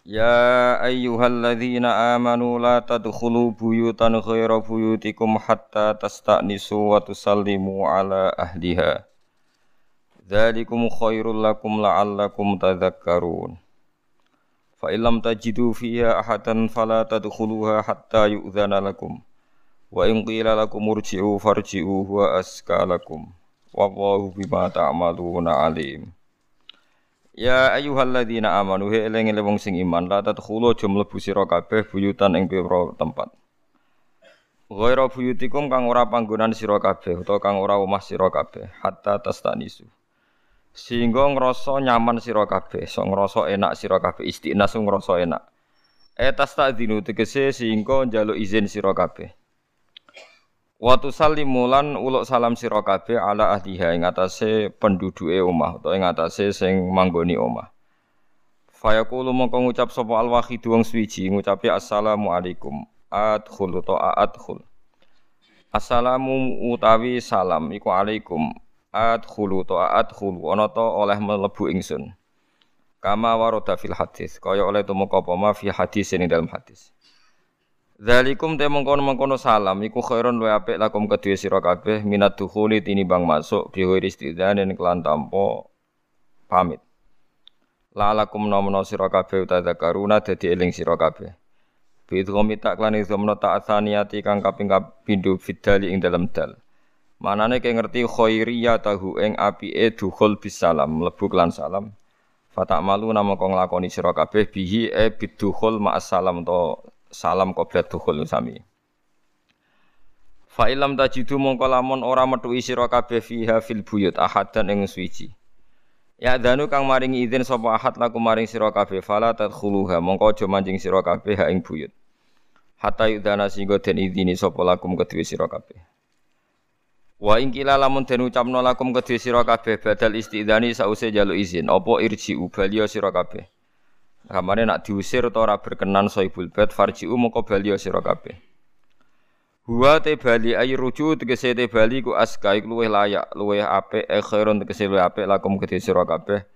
Ya ayyuhalladzina amanu la tadkhulu buyutan ghaira buyutikum hatta tasta'nisu wa tusallimu ala ahliha. Dzalikum khairul lakum la'allakum tadhakkarun. Fa illam tajidu fiha ahadan fala tadkhuluha hatta yu'dzana lakum. Wa in lakum urji'u farji'u huwa aska lakum. Wallahu bima ta'maluna alim. Ya ayyuhalladzina amanu he eling wong sing iman la tadkhulu aja mlebu sira kabeh buyutan ing pira tempat. Ghaira buyutikum kang ora panggonan sira kabeh utawa kang ora omah sira kabeh hatta tastanisu. Sehingga ngrasa nyaman sira kabeh, so ngrasa enak sira kabeh istiqnas ngrasa enak. Etas tak dinu tegese sehingga njaluk izin sira kabeh. Wa tusallimu lan uluk salam sira kabeh ala ahliha ing atase penduduke omah utawa ing atase sing manggoni omah. Fayaqulu mongko ngucap sapa al-wahid wong suwiji ngucapi assalamu alaikum. Adkhul utawa adkhul. Assalamu utawi salam iku alaikum. Adkhulu utawa adkhul ana ta oleh mlebu ingsun. Kama warada fil hadis kaya oleh tumeka apa ma fi hadis ing dalam hadis. Zalikum te mengkono-mengkono salam iku khairun luwih apik lakum kedue sira kabeh minat dukhuli tinimbang masuk bi ghairi istidzan kelan tanpa pamit. Lalakum nomono sira kabeh utadzakaruna dadi eling sira kabeh. Bi idghami tak lan idghamna ta'atsaniyati kang kaping kapindho fidali ing dalam dal. Manane kaya ngerti khairiyah tahu ing apike dukhul bisalam mlebu kelan salam. Fatak malu nama kong lakoni sira kabeh bihi e bidukhul ma'as salam to salam qoblat dukhul sami. Fa ilam tajidu mongko lamun ora metuhi sira kabeh fiha fil buyut ahadan ing suci. Ya danu kang maringi izin sapa ahad laku maring sira kabeh fala tadkhuluha mongko aja mancing sira kabeh ha ing buyut. Hatta yudana singgo den izini sapa lakum kedue sira kabeh. Wa ing kila lamun den ucapno lakum kedue sira kabeh badal istidzani sause jaluk izin apa irji ubaliya sira kabeh. Kamane nak diusir atau ora berkenan soibul bait farji'u mongko bali sira kabeh. Huwa te bali ay ruju tegese te bali ku aska iku luwih layak, luwih apik e khairun tegese luwih apik lakum kedhe sira kabeh.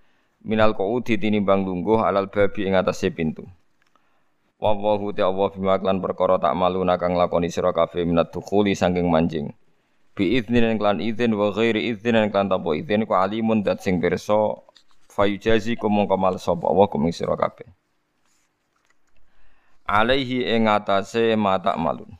Minal qaudi tinimbang lungguh alal babi ing atase pintu. Wallahu ta'ala bima klan perkara tak malu nakang lakoni sira kabeh minat dukhuli saking manjing. Bi idznin klan idzin wa ghairi idznin klan tanpa idzin ku alimun dat sing pirsa fayujazi kumung kamal sapa Allah kuming sira kabeh. Alaihi ing atase mata malun.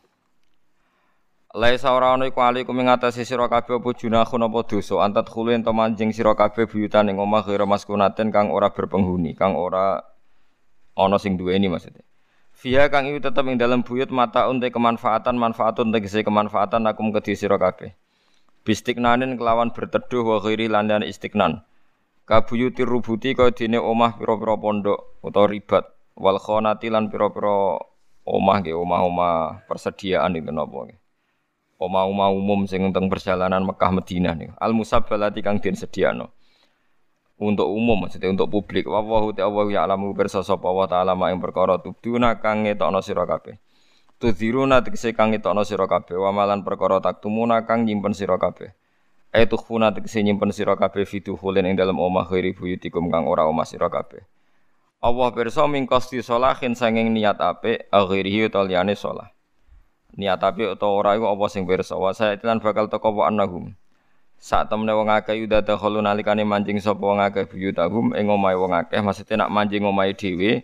Laisa ora ana iku ali kuming atase sira kabeh apa junahun apa dosa. Antat khulu ento manjing sira kabeh buyutan ing omah maskunaten kang ora berpenghuni kang ora ana sing duweni maksudnya. Via kang iku tetep ing dalam buyut mata unte kemanfaatan manfaatun tegese kemanfaatan akum kedhi sira kabeh. Bistiknanin kelawan berteduh wa ghairi landan istiknan kabuyuti rubuti kaya dene omah pira-pira pondok utawa ribat. Wal khonati lan pira-pira omah nggih omah-omah persediaan itu nggih. Omah-omah umum sing teng perjalanan Mekah Madinah niku. Al musabbalati kang den sediano untuk umum maksudnya untuk publik. Wa wa ta'ala ya alamu pirsa sapa wa ta'ala mak ing perkara tubduna kang ngetokno sira kabeh. Tudziruna tegese kang ngetokno sira kabeh. Wa malan perkara taktumuna kang nyimpen sira kabeh Aitu khuna tegese nyimpen sira kabeh fiduhulin ing dalem omah ghairi buyutikum kang ora omah sira kabeh. Allah pirsa mingkosti sholahin sanging niat apik aghirihi utawa liyane sholah. Niat apik utawa ora iku apa sing pirsa wa saetilan bakal teko wa annahum. Saat temene wong akeh yuda dakhulu nalikane mancing sapa wong akeh buyutahum ing omahe wong akeh maksudnya nak mancing omahe dhewe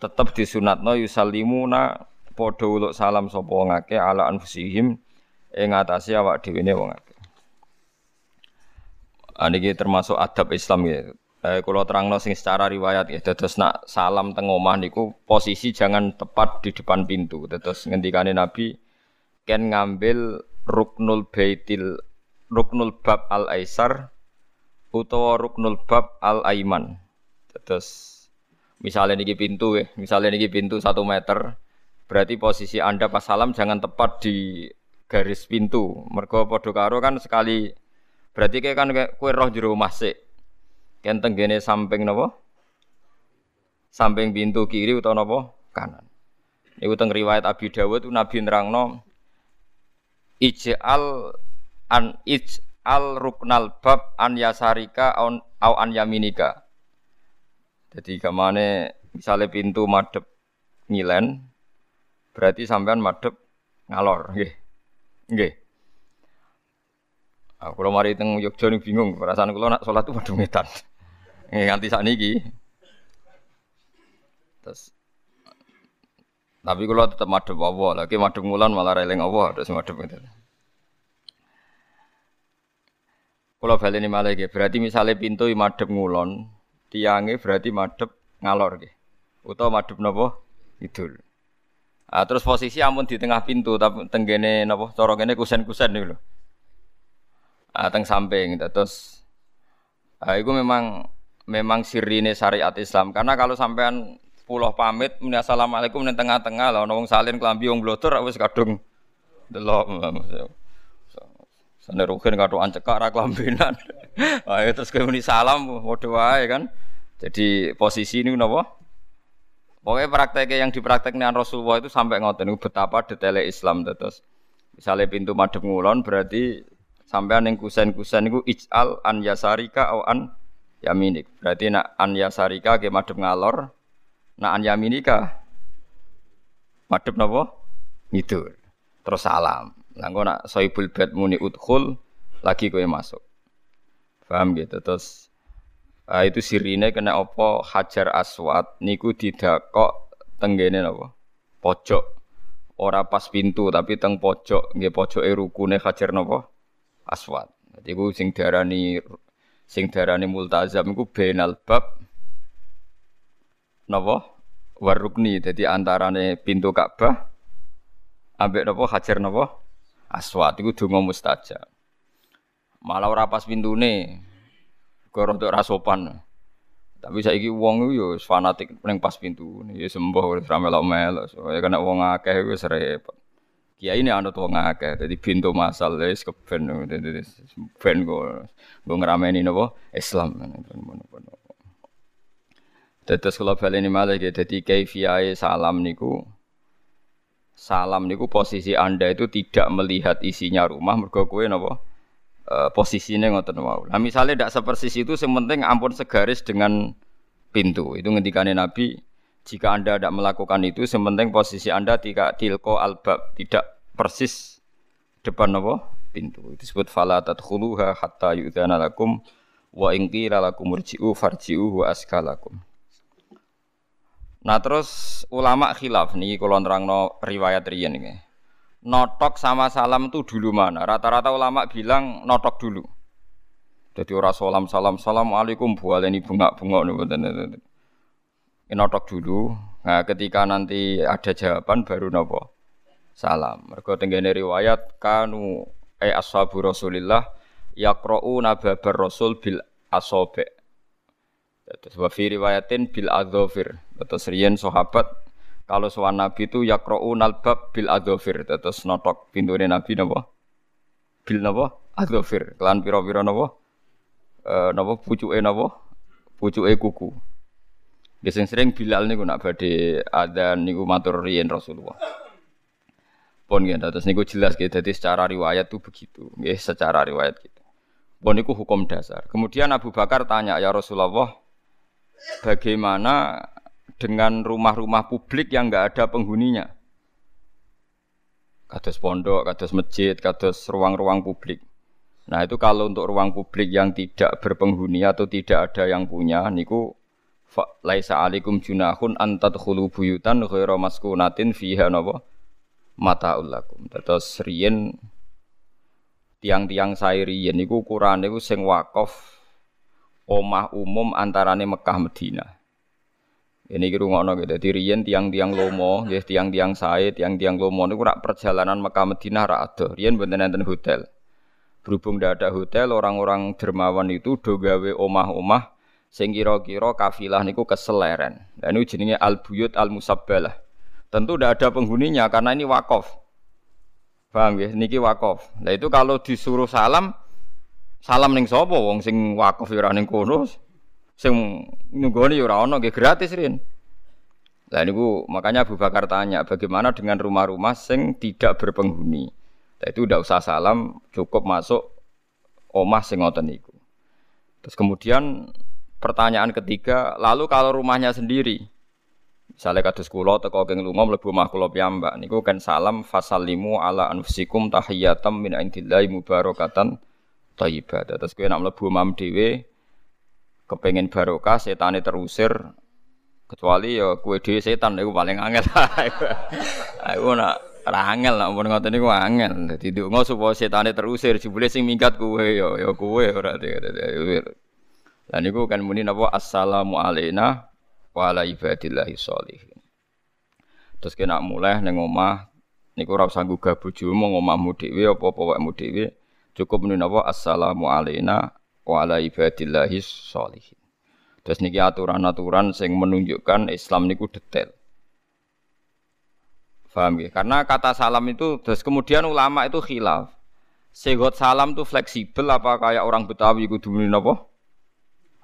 tetep disunatno yusallimuna padha uluk salam sapa wong akeh ala anfusihim ing atase awak dhewe ne wong akeh. Niki termasuk adab Islam ya. Eh, kalau terangno sing secara riwayat ya, terus nak salam teng omah niku posisi jangan tepat di depan pintu. Terus ngendikane Nabi ken ngambil ruknul baitil ruknul bab al aisar utawa ruknul bab al aiman. Terus misalnya niki pintu ya, misalnya niki pintu satu meter, Berarti posisi Anda pas salam jangan tepat di garis pintu. Mergo padha karo kan sekali berarti kayak kan kue roh jero masik. Kan tenggene samping napa? Samping pintu kiri utawa napa? Kanan. Iku teng riwayat Abi Dawud Nabi nerangno ij'al an ij'al ruknal bab an yasarika au an yaminika. Jadi ke mana misalnya pintu madep ngilen, Berarti sampean madhep ngalor, nggih. Nggih. Aku kalau mari teng Yogyo nih bingung, perasaan kula nak sholat tuh madhep ngetan. Nganti sakniki. Terus tapi kalau tetap madhep Allah, lagi madhep ngulan malah releng Allah, terus madhep itu. Kalau balik ini malah berarti misalnya pintu madhep ngulon, tiangnya berarti madhep ngalor gitu. Utau madhep nopo idul. Ah, terus posisi amun di tengah pintu tapi tenggene napa cara kene kusen-kusen lho. Teng samping terus ah, itu memang memang sirine syariat Islam karena kalau sampean pulau pamit muni assalamualaikum ning tengah-tengah lah wong salin klambi wong blotor wis kadung delok Sane rugen katokan cekak ra klambenan. Ayo terus kowe muni salam padha wae kan. Jadi posisi ini napa? Pokoknya prakteknya yang dipraktekkan Rasulullah itu sampai ngoten betapa detailnya Islam terus. Misalnya pintu madhep ngulon berarti sampai yang kusen-kusen itu ij'al an yasarika au an yaminik. Berarti nak an yasarika ke madhep ngalor, nak an yaminika madhep napa? Ngidur. Terus salam. Lah nak soibul bed muni udkhul lagi kowe masuk. Paham gitu terus Uh, itu sirine kena opo Hajar Aswad niku didakok tenggene napa? Pojok. Ora pas pintu tapi teng pojok, nggih pojoke rukune Hajar napa? Aswad. Dadi iku sing diarani sing diarani multazam iku benal bab napa? Warukni. Dadi antarane pintu Ka'bah ambek napa Hajar napa? Aswad iku donga mustajab. Malah ora pas pintune, Kau untuk rasopan. Tapi saya iki uang itu fanatik paling pas pintu. Ya sembuh wis ra So ya kena uang akeh wis repot. Kiai ini anut wong akeh, jadi pintu masal wis keben, jadi ben go go ngrameni napa Islam. Tetes kalau ini malah ya, jadi kaifiyae salam niku salam niku posisi anda itu tidak melihat isinya rumah mergo kowe napa uh, posisinya ngoten wau. Nah misalnya tidak sepersis itu, sementing ampun segaris dengan pintu. Itu ngendikane Nabi, jika anda tidak melakukan itu, sementing posisi anda tidak tilko albab, tidak persis depan apa? Pintu. Itu disebut fala tadkhuluha hatta yu'dzana lakum wa in qila lakum urji'u farji'u wa askalakum. Nah terus ulama khilaf nih kalau nerangno riwayat riyen ini notok sama salam itu dulu mana? Rata-rata ulama bilang notok dulu. Jadi orang salam salam assalamualaikum ini bunga bunga nih Notok dulu. Nah, ketika nanti ada jawaban baru nopo salam. Mereka tenggene riwayat kanu e ashabu Rasulillah yaqra'u nababar Rasul bil asobe. Terus wa fi riwayatin bil adzofir. Terus riyen sahabat kalau soal Nabi itu yakro'u nalbab bil adofir. Terus notok pintunya Nabi napa? Bil napa? Adofir. Kelan piro-piro napa? E, napa pucuke napa? Pucuke kuku. Biasanya sering Bilal niku nak badhe adzan niku matur riyen Rasulullah. Pun nggih terus niku jelas gitu. Jadi secara riwayat tuh begitu. Nggih secara riwayat gitu. Pun niku hukum dasar. Kemudian Abu Bakar tanya ya Rasulullah, bagaimana dengan rumah-rumah publik yang nggak ada penghuninya. Kados pondok, kados masjid, kados ruang-ruang publik. Nah itu kalau untuk ruang publik yang tidak berpenghuni atau tidak ada yang punya, niku laisa alikum junahun antadkhulu buyutan ghaira maskunatin fiha napa mataul lakum. Terus riyen tiang-tiang sairiyen niku ukuran niku sing wakaf omah umum antarane Mekah Madinah. Ini kira ngono gitu. Jadi riyen tiang-tiang lomo, ya tiang-tiang sae, tiang-tiang lomo niku rak perjalanan Mekah Madinah rak ada. Riyen mboten hotel. Berhubung tidak ada hotel, orang-orang dermawan itu do gawe omah-omah sing kira-kira kafilah niku keseleren. Dan ini jenenge al buyut al musabbalah. Tentu tidak ada penghuninya karena ini wakaf. Paham ya? Niki wakaf. Nah itu kalau disuruh salam, salam ning sapa wong sing wakaf ya ora ning kono. Sing nunggoni ya ora ono nggih gratis rin. Lah niku makanya Abu Bakar tanya, bagaimana dengan rumah-rumah sing tidak berpenghuni? Nah, itu tidak usah salam, cukup masuk omah sing ngoten niku. Terus kemudian pertanyaan ketiga, lalu kalau rumahnya sendiri, misalnya kados kula teko keng lunga mlebu omah kula piyambak niku kan salam fasallimu ala anfusikum tahiyatam min indillahi mubarakatan thayyibah. Terus kowe nek mlebu omah dhewe kepengen barokah setane terusir kecuali ya kue dhewe setan itu paling angel. Aku nak ora angel nak mun ngoten niku angel. Dadi ndonga supaya setane terusir jebule sing minggat kue ya ya kue ora Lah niku kan muni napa assalamu alaina wa ala ibadillahi sholihin. Terus kena mulai ning omah niku ora usah gugah bojomu ngomahmu dhewe apa-apa wekmu dhewe cukup muni napa assalamu alaina wa ala ibadillahi sholihin. Terus niki aturan-aturan sing menunjukkan Islam niku detail. Paham ya? Karena kata salam itu terus kemudian ulama itu khilaf. Segot salam itu fleksibel apa kayak orang Betawi kudu muni napa?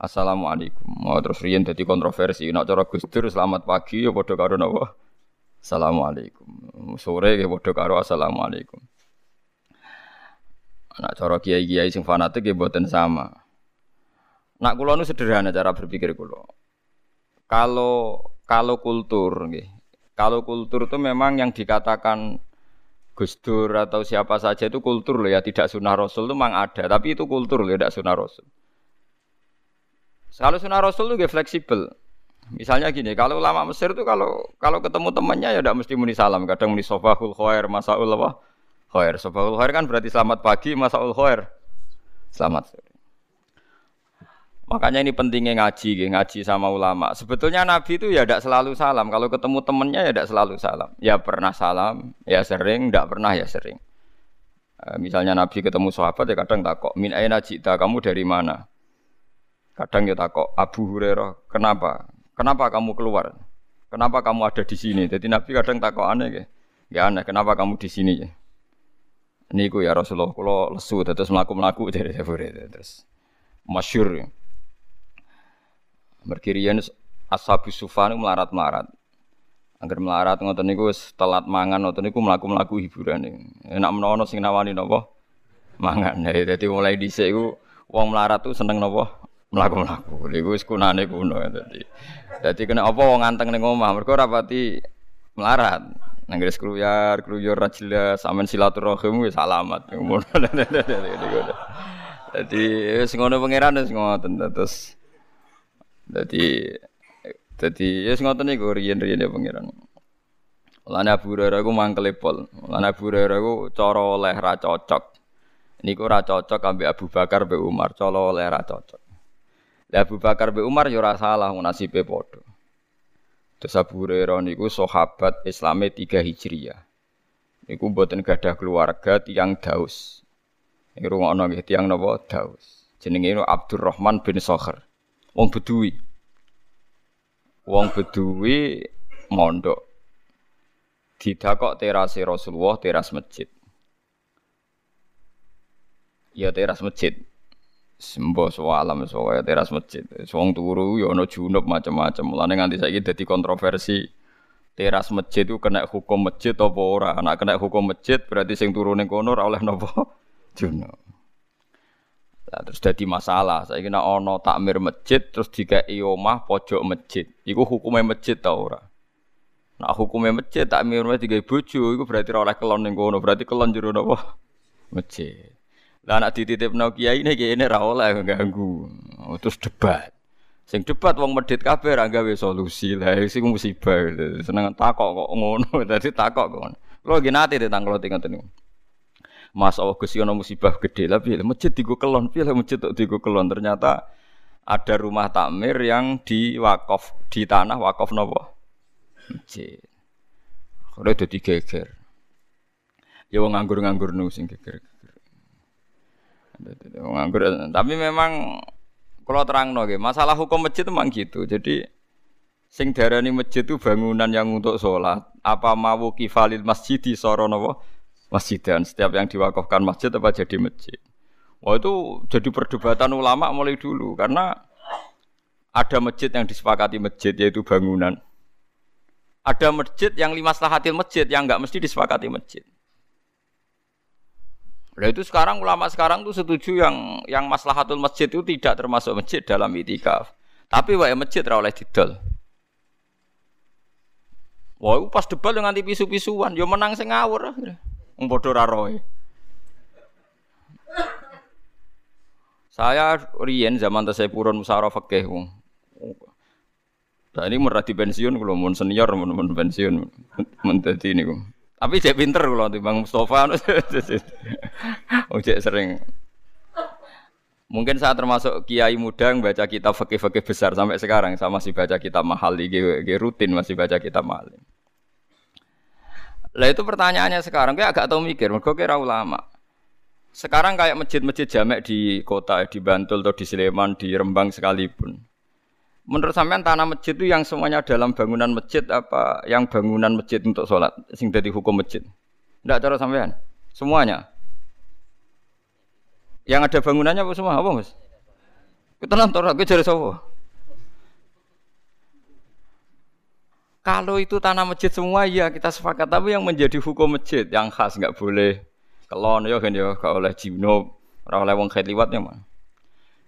Assalamualaikum. Mau terus riyen dadi kontroversi. Nek cara Gus Dur selamat pagi ya padha karo napa? Assalamualaikum. Sore ya padha karo assalamualaikum. Nek cara kiai-kiai sing fanatik ya mboten sama. Nak kulo nu sederhana cara berpikir kulo. Kalau kalau kultur, nggih. Kalau kultur itu memang yang dikatakan Gus Dur atau siapa saja itu kultur loh ya, tidak sunnah Rasul itu memang ada, tapi itu kultur loh, tidak sunnah Rasul. Kalau sunnah Rasul itu fleksibel. Misalnya gini, kalau ulama Mesir itu kalau kalau ketemu temannya ya tidak mesti muni salam, kadang muni sobahul khair, masaul apa? Khair. Sobahul khair kan berarti selamat pagi, masaul khair. Selamat sore. Makanya ini pentingnya ngaji, ngaji sama ulama. Sebetulnya Nabi itu ya tidak selalu salam. Kalau ketemu temennya ya tidak selalu salam. Ya pernah salam, ya sering, tidak pernah ya sering. E, misalnya Nabi ketemu sahabat ya kadang takok, min aina jita, kamu dari mana? Kadang ya takok, Abu Hurairah, kenapa? Kenapa kamu keluar? Kenapa kamu ada di sini? Jadi Nabi kadang takok aneh ya. Ya aneh, kenapa kamu di sini ya? Niku ya Rasulullah, kalau lesu terus melaku-melaku dari Abu Hurairah terus masyur. Ya. Merkirian ashabu sufan melarat-melarat. Angger melarat ngoten niku wis telat mangan ngoten niku mlaku-mlaku hiburan. Enak menono sing nawani napa? Mangan. Dadi mulai dhisik iku wong melarat tuh seneng napa? Mlaku-mlaku. Niku wis kunane kuno dadi. Dadi kena apa wong anteng ning omah mergo ora pati melarat. Nang gres kruyar, kruyur ra jelas, sampean silaturahim wis alamat. Dadi wis ngono pangeran wis ngoten terus jadi jadi ya ngoten niku riyen-riyen ya pangeran. Lan Abu Hurairah ku mangkel pol. Lan Abu Hurairah ku cara oleh ra cocok. Niku ra cocok ambek Abu Bakar be Umar, cara oleh ra cocok. Lah Abu Bakar be Umar ora salah nasibe padha. Terus Abu Hurairah niku sahabat Islame 3 Hijriah. Niku mboten gadah keluarga tiang Daus. Niku rungokno nggih tiang napa Daus. Jenenge Abdurrahman bin Sokher. Wong Bedui. Wong Bedui mondok. Didakok terase Rasulullah, teras masjid. Ya teras masjid. Sembo alam soalnya teras masjid. Wong turu ya ana junub macam-macam. Mulane nganti saiki dadi kontroversi. Teras masjid itu kena hukum masjid apa ora? Anak kena hukum masjid berarti sing turu ning kono oleh napa? Junub. Nah, terus jadi masalah. Saya kira ono takmir masjid terus jika omah pojok masjid. Iku hukumnya masjid tau ora? Nah hukumnya masjid takmir masjid tiga bojo, iku berarti oleh kelon ning kono, berarti kelon jero napa? Masjid. Lah anak dititipno kiai ini kiai ini ra oleh ganggu. Oh, terus debat. Sing debat wong medit kabeh ra gawe solusi. Lah sing musibah. Seneng takok kok ngono, dadi takok kok. Kulo nggih nate tentang kula ngoten niku. Mas Allah Gusti ana musibah gede lah piye masjid digo kelon piye masjid tok digo kelon ternyata ada rumah takmir yang di wakaf di tanah wakaf nopo masjid. Ora dadi geger. Ya wong nganggur-nganggur nu sing geger. Tapi memang kalau terang nggih, masalah hukum masjid memang gitu. Jadi Sing darani masjid itu bangunan yang untuk sholat. Apa mau kifalil masjid di soronowo masjid dan setiap yang diwakafkan masjid apa jadi masjid. Wah itu jadi perdebatan ulama mulai dulu karena ada masjid yang disepakati masjid yaitu bangunan. Ada masjid yang lima selahatil masjid yang enggak mesti disepakati masjid. Nah itu sekarang ulama sekarang tuh setuju yang yang maslahatul masjid itu tidak termasuk masjid dalam itikaf. Tapi wae masjid ora oleh didol. Wah, pas debat dengan pisu-pisuan, yo menang sing ngawur. Wong padha ra Saya Rien zaman saya purun musara fikih. Nah ini merah di pensiun kalau mau senior mau pensiun menjadi ini kok. Tapi cek pinter kalau di Bang Mustafa, oh cek sering. Mungkin saya termasuk kiai muda yang baca kitab fakih-fakih besar sampai sekarang. Saya masih baca kitab mahal, rutin masih baca kitab mahal. Lah itu pertanyaannya sekarang, kayak agak tahu mikir, mereka kira ulama. Sekarang kayak masjid-masjid jamek di kota, di Bantul atau di Sleman, di Rembang sekalipun. Menurut sampean tanah masjid itu yang semuanya dalam bangunan masjid apa yang bangunan masjid untuk sholat, sing dari hukum masjid? Tidak cara sampean? Semuanya. Yang ada bangunannya apa semua? Apa mas? Kita nonton, kita jadi Kalau itu tanah masjid semua ya kita sepakat. Tapi yang menjadi hukum masjid yang khas nggak boleh kelon ya kan ya gak oleh jino, ora oleh wong kait liwatnya mah.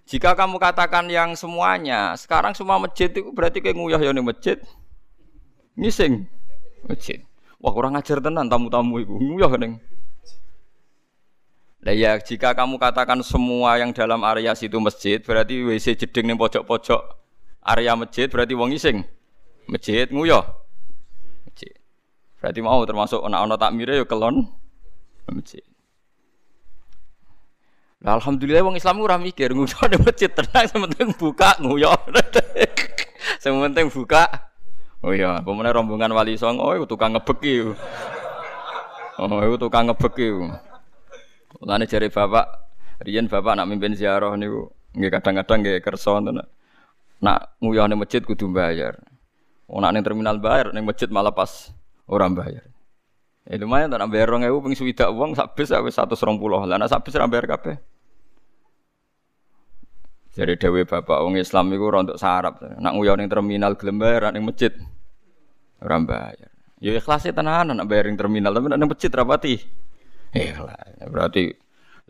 Jika kamu katakan yang semuanya, sekarang semua masjid itu berarti kayak nguyah ya nih masjid. Ngising masjid. Wah kurang ajar tenan tamu-tamu itu nguyah kan Nah ya jika kamu katakan semua yang dalam area situ masjid, berarti WC jeding nih pojok-pojok area masjid, berarti wong ngising. Masjid nguyah. Masjid. Berarti mau termasuk anak-anak takmire ya kelon masjid. Nah, alhamdulillah wong Islam ora mikir nguyah ada masjid tenang sementing buka nguyah. sementing buka. Oh iya, pemene rombongan wali songo oh, tukang ngebeki. Oh, itu tukang ngebeki. Mulane jare bapak, riyen bapak nak mimpin ziarah niku nggih kadang-kadang nggih kersa Nak nguyah ning masjid kudu bayar. Oh, nak ning terminal bayar, ning masjid malah pas orang bayar. Ya lumayan tak bayar rong ewu ping swidak uang sak bis wis 120. Lah nek sak bis ora bayar kabeh. Jadi dewe bapak wong Islam iku untuk sarap. Nak nguyah ning terminal gelem bayar ning masjid ora bayar. Ya ikhlas tenan nak bayar ning terminal tapi ning masjid rapati. Ikhlas. Berarti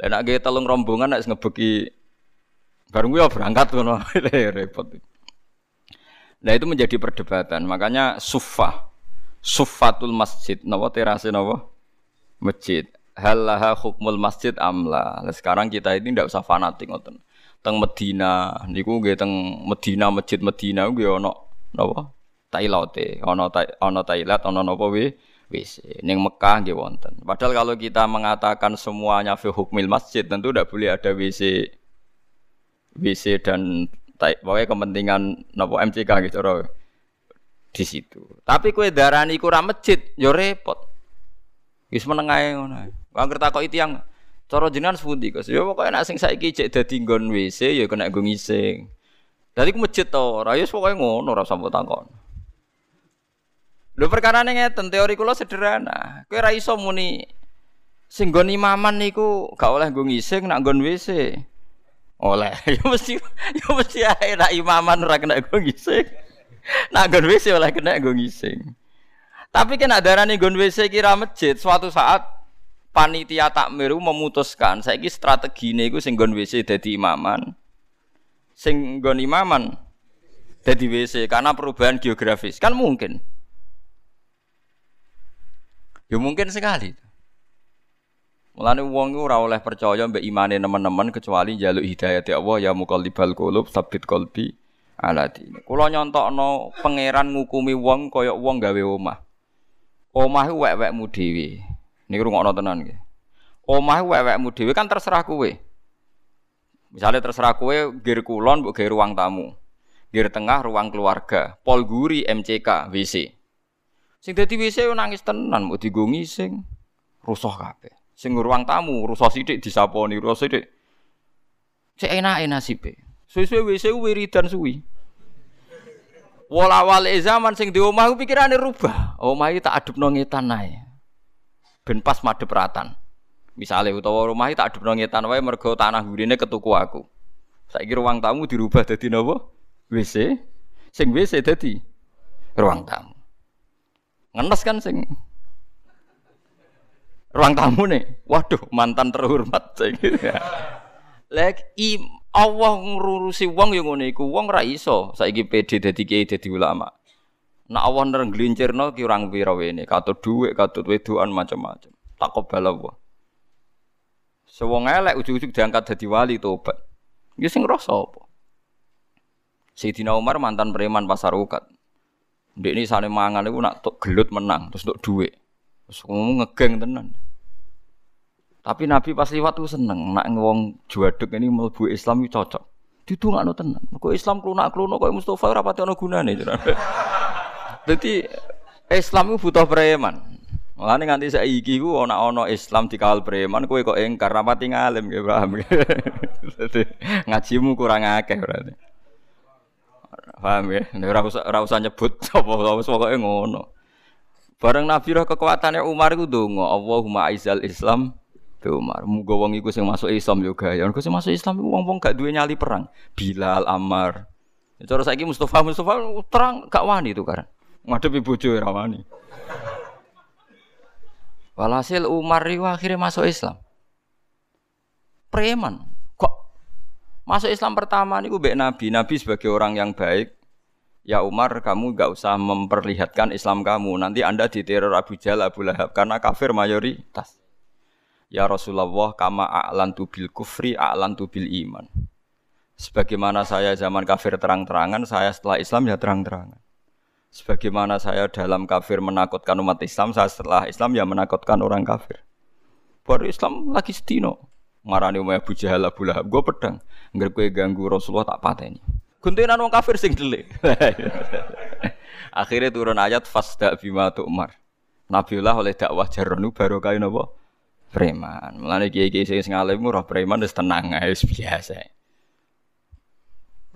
lek nak ge telung rombongan nek ngebeki bareng ya berangkat ngono repot. Nah itu menjadi perdebatan. Makanya sufah, sufatul masjid, nawa terase nawa masjid. Halaha hukmul masjid amla. Sekarang kita ini tidak usah fanatik ngoten. Teng Medina, niku nggih teng Medina masjid Medina nggih ana napa? Tailote, ana ana tailat, ana napa we? WC. Ning Mekah nggih wonten. Padahal kalau kita mengatakan semuanya fi hukmil masjid tentu tidak boleh ada WC WC dan pokoknya kepentingan nopo MCK gitu roh di situ. Tapi kue darani kurang masjid, yo repot. Wis menengae ngono. Wong kok itu yang cara jenengan sepundi Gus? Yo pokoke nek sing saiki cek dadi nggon WC yo kena nggo ngising. Dadi ku masjid to ora yo pokoke ngono ora usah takon. Lho perkara ngeten teori kula sederhana. Kowe ora iso muni sing nggon imaman niku gak oleh nggo ngising nak nggon WC. Oleh. Ya mesti ya mesti ae nak imaman ora kena go ngising. Nak gon WC oleh kena go ngising. Tapi kena darani gon WC kira masjid suatu saat panitia takmiru memutuskan saiki strategine iku sing gon WC dadi imaman. Sing gon imaman dadi WC karena perubahan geografis. Kan mungkin. Ya mungkin sekali. Mulane wong iku ora oleh percaya mbek imane teman-teman kecuali jaluk hidayah Allah ya muqallibal qulub sabit qalbi ala dini. Kula nyontokno pangeran ngukumi wong kaya wong gawe omah. Omah iku wek-wekmu dhewe. Niki rungokno tenan nggih. Omah iku wek-wekmu dhewe kan terserah kowe. Misalnya terserah kowe gir kulon mbok gawe ruang tamu. Gir tengah ruang keluarga, pol guri MCK WC. Sing dadi WC nangis tenan mbok digo ngising. Rusuh kabeh. Sing ruang tamu rusak sithik disaponi, rusak sithik. Cek enak-enak nasibe. Suwe-suwe WC wiridan suwi. Wala wale zaman sing di omah pikirane rubah. Omah tak adepno ngetan ae. Ben pas madhep ratan. Misale utawa rumah tak adepno ngetan wae mergo tanah gurine ketuku aku. Saiki ruang tamu dirubah dadi napa? WC. Sing WC dadi ruang tamu. Ngenes kan sing ruang tamu nih. Waduh, mantan terhormat saiki. Lek Allah ngurusi wong yang ngono iku wong ra iso saiki PD dadi kiai dadi ulama. Nak Allah nereng glincirno ki urang pira wene, katut dhuwit, katut wedoan macam-macam. Takobal Allah. Sewong elek ujug-ujug diangkat dadi wali tobat. Ya sing rasa apa? Sayyidina Umar mantan preman pasar ukat. Ndek ini sane mangan iku nak gelut menang terus untuk dhuwit. Terus ngegeng tenan. Tapi Nabi pas liwat tuh seneng, nak ngewong juaduk ini melbu Islam itu cocok. Didungakno tenan. Kok Islam klunak-klunak kok Mustafa ora pati ana gunane. Dadi Islam itu butuh preman. Mulane nganti saiki ku ana ana Islam dikawal preman kowe kok engkar ra pati ngalim nggih paham. Dadi ngajimu kurang akeh berarti. Paham ya? Ora usah ora nyebut apa wis pokoke ngono. Bareng Nabi roh kekuatannya Umar itu dongo, Allahumma aizal Islam Umar, muga wong iku sing masuk Islam yo gaya. Mergo sing masuk Islam iku wong-wong gak duwe nyali perang. Bilal, Ammar. Ya, cara saiki Mustafa Mustafa terang gak wani itu kan. Ngadepi bojo ora wani. Walhasil Umar itu akhirnya masuk Islam. Preman. Kok masuk Islam pertama niku mbek Nabi. Nabi sebagai orang yang baik. Ya Umar, kamu gak usah memperlihatkan Islam kamu. Nanti Anda diteror Abu Jahal, Abu Lahab. Karena kafir mayoritas. Ya Rasulullah kama a'lantu bil kufri a'lantu bil iman. Sebagaimana saya zaman kafir terang-terangan, saya setelah Islam ya terang-terangan. Sebagaimana saya dalam kafir menakutkan umat Islam, saya setelah Islam ya menakutkan orang kafir. Baru Islam lagi setino. Marani umay Abu Jahal Abu Lahab, gue pedang. Nggak gue ganggu Rasulullah tak pateni. Guntingan orang kafir sing delik. Akhirnya turun ayat fasda bima Umar. Nabiullah oleh dakwah jaronu baru kain apa? preman. Mulane kiai-kiai sing alim ora preman tenang biasa.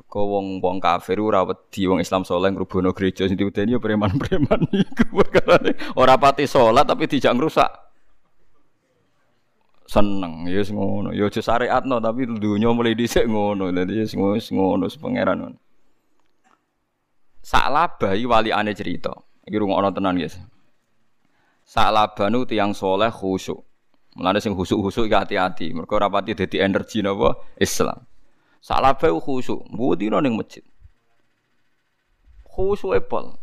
Kau wong wong kafir ora wedi wong Islam saleh ngrubono gereja sing diudeni ya preman-preman iku perkarane ora pati salat tapi dijak ngrusak. Seneng ya wis ngono. Ya aja syariatno tapi dunya mulai dhisik ngono. Dadi wis ngono ngono pangeran ngono. Sak labahi wali ane cerita. Iki rungokno tenan guys. Sak labanu tiyang soleh khusyuk. Mulane sing khusuk-khusuk iki hati-hati. Mergo ora pati dadi energi napa Islam. Salafe khusuk, mbudino ning masjid. Khusuke pol.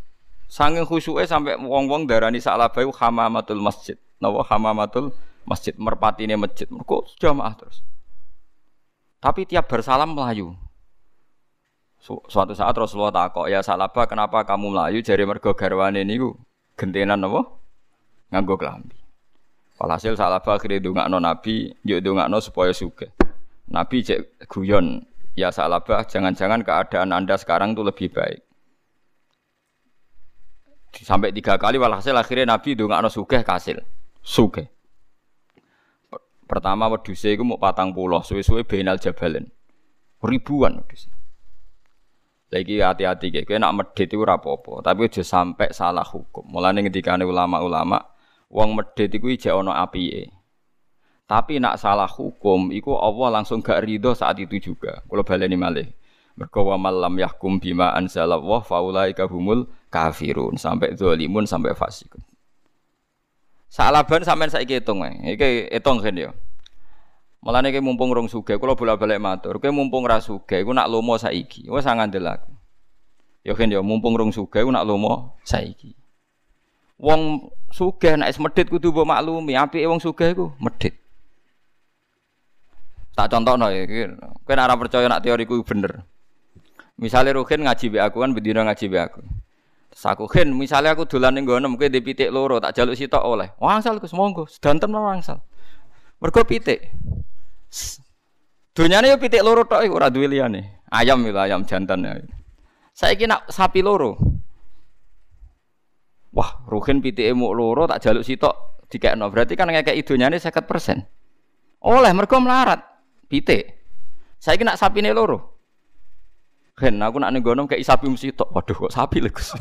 Sanging khusuke sampai wong-wong darani salafe hamamatul masjid. Napa hamamatul masjid merpatine masjid. Mergo jamaah terus. Tapi tiap bersalam melayu. Suatu saat Rasulullah takok, "Ya Salaba, kenapa kamu melayu?" Jari mergo garwane niku gentenan napa? Nganggo klambi. Walhasil salah akhirnya dongakno Nabi, yuk dongakno supaya suge. Nabi cek guyon, ya salabah jangan-jangan keadaan anda sekarang itu lebih baik. Sampai tiga kali walhasil akhirnya Nabi dongakno suge kasil, suge. Pertama weduse iku mau patang pulau, suwe-suwe benal jabalen. Ribuan wedus. Lagi hati-hati kayak, nak medit itu rapopo, tapi udah sampai salah hukum. Mulane ketika ulama-ulama wong medhit iku ijek ana apike. Tapi nak salah hukum iku Allah langsung gak ridho saat itu juga. Kalau baleni malih. Mergo malam yahkum bima anzalallah faulaika humul kafirun sampai zalimun sampai fasikun. Salaban sampean saiki hitung ae. Iki hitung kan ya. Mulane mumpung rong sugih kula bola-balik matur. Kowe mumpung ra sugih iku nak lomo saiki. Wis ngandel aku. Ya kan ya mumpung rong sugih iku nak lomo saiki. Wong sugih nek medhit kudu mbok maklumi, apike wong sugih iku medhit. Tak contohno ya, kowe nek ora percaya nek teoriku bener. Misalnya Ruhin ngaji be aku kan bedino ngaji be aku. Terus aku misalnya aku dolan ning ngono kowe di pitik loro tak jaluk sitok oleh. Wangsal Gus monggo, sedanten wangsal. Mergo pitik. Dunyane yo pitik loro tok iku ora duwe. Ayam itu ayam jantan ya. Saiki nak sapi loro. Wah, Ruhin pitike muk loro tak jaluk sitok dikekno. Berarti kan ngekek idonyane 50%. Oleh mergo melarat pitik. Saiki nak sapine loro. Ken aku nak ning gono kayak sapi mesti tok. Waduh kok sapi lho Gus.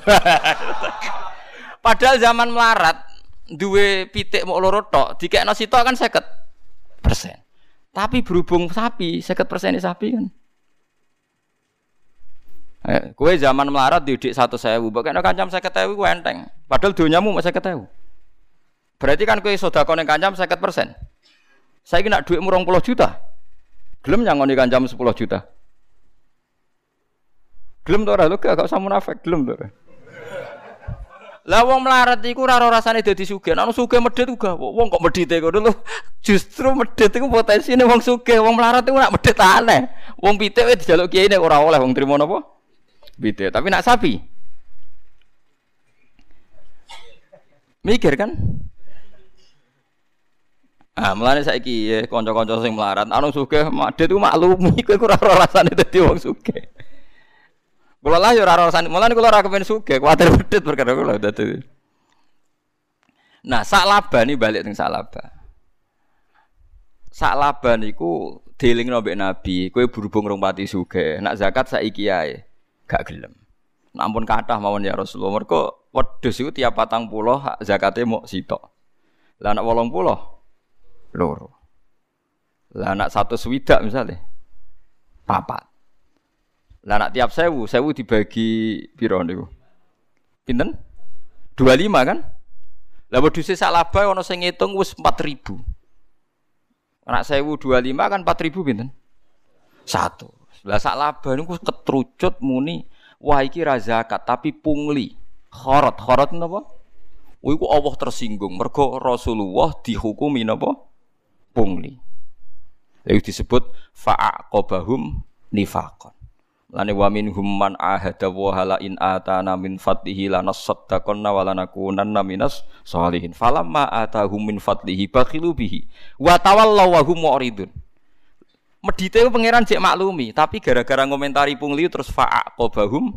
Padahal zaman melarat duwe pitik mau loro tok, dikekno sitok kan 50 persen. Tapi berhubung sapi, 50 persen sapi kan. Eh, kue zaman melarat didik satu sewu, bagaimana kancam saya ketahui kue enteng. Padahal dunyamu masih ketahui. Berarti kan kue sodako yang kancam saya persen. Saya kena duit murong puluh juta. Gelem nyangoni kancam sepuluh juta. Gelem tuh orang lu gak usah munafik, gelem tuh. Lah wong melarat iku ora rasane dadi sugih. Nek sugih medhit uga wong kok medhite kono lho. Justru medhit iku potensine wong sugih, wong melarat iku nak medhit aneh. Wong pitik wis dijaluk kiai nek ora oleh wong trimo napa? Beda. Tapi nak sapi. Mikir kan? Ah, mulane saiki ya kanca-kanca sing melarat, anu sugih madhet ku maklumi kowe ora ora rasane dadi wong sugih. Kula lah ya ora rasane, mulane kula ora kepen sugih, kuwatir medhit perkara kula dadi. Nah, sak laba nih balik teng sak laba. Sak laba niku dielingno mbek Nabi, kowe berhubung rong pati sugih, nak zakat saiki ae gak gelem. Nampun kathah mawon ya Rasulullah. Mergo wedhus iku tiap patang puluh zakate mau sitok. Lah wolong puluh loro. Lah anak satu swidak misalnya papat. Lah anak tiap sewu, sewu dibagi piro niku? Pinten? 25 kan? Lah wedhus sak laba ana sing ngitung wis 4000. Anak sewu 25 kan 4000 pinten? Satu. Lah sak laba niku ketrucut muni wah iki ra zakat tapi pungli. Khorot, khorot napa? Iku Allah tersinggung mergo Rasulullah dihukumi napa? Pungli. Lalu disebut fa'aqabahum nifaqan. Lani wa minhum man ahada wa hala in atana min fadlihi lanasaddaqanna wa lanakunanna minas sholihin. Falamma atahum min fadlihi bakhilu bihi wa tawallaw wa hum mu'ridun. Medite pangeran cek maklumi, tapi gara-gara ngomentari pungli terus fa'aqabahum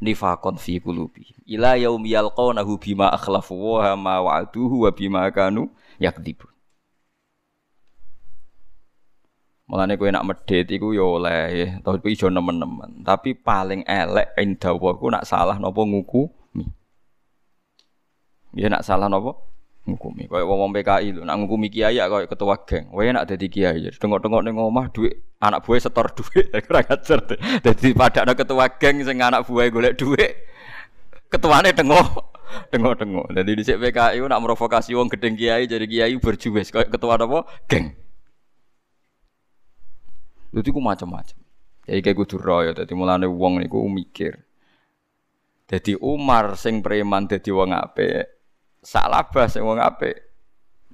nifaqon fi qulubi. Ila yaum yalqawnahu bima akhlafu wa ma wa'aduhu wa bima kanu yakdibun. Mulane kowe nak medhit iku ya oleh, tapi ijo nemen-nemen. Tapi paling elek ing dawaku nak salah napa ngukumi. Ya nak salah napa? ngukumi. Kayak wong PKI lho, nak ngukumi kiai ya kayak ketua geng. Wae nak dadi kiai. Tengok-tengok ning omah duit anak buah setor duit. Ora ngajar. Dadi padakno ketua geng sing anak buah golek duit. Ketuane tengok tengok-tengok. Jadi di PKI nak merovokasi wong gedeng kiai jadi kiai berjuwes kayak ketua apa? Geng. Lu ku macam-macam. Jadi kayak kudu royo, jadi mulane wong niku mikir. Jadi Umar sing preman dadi wong apik, sak labas sing apik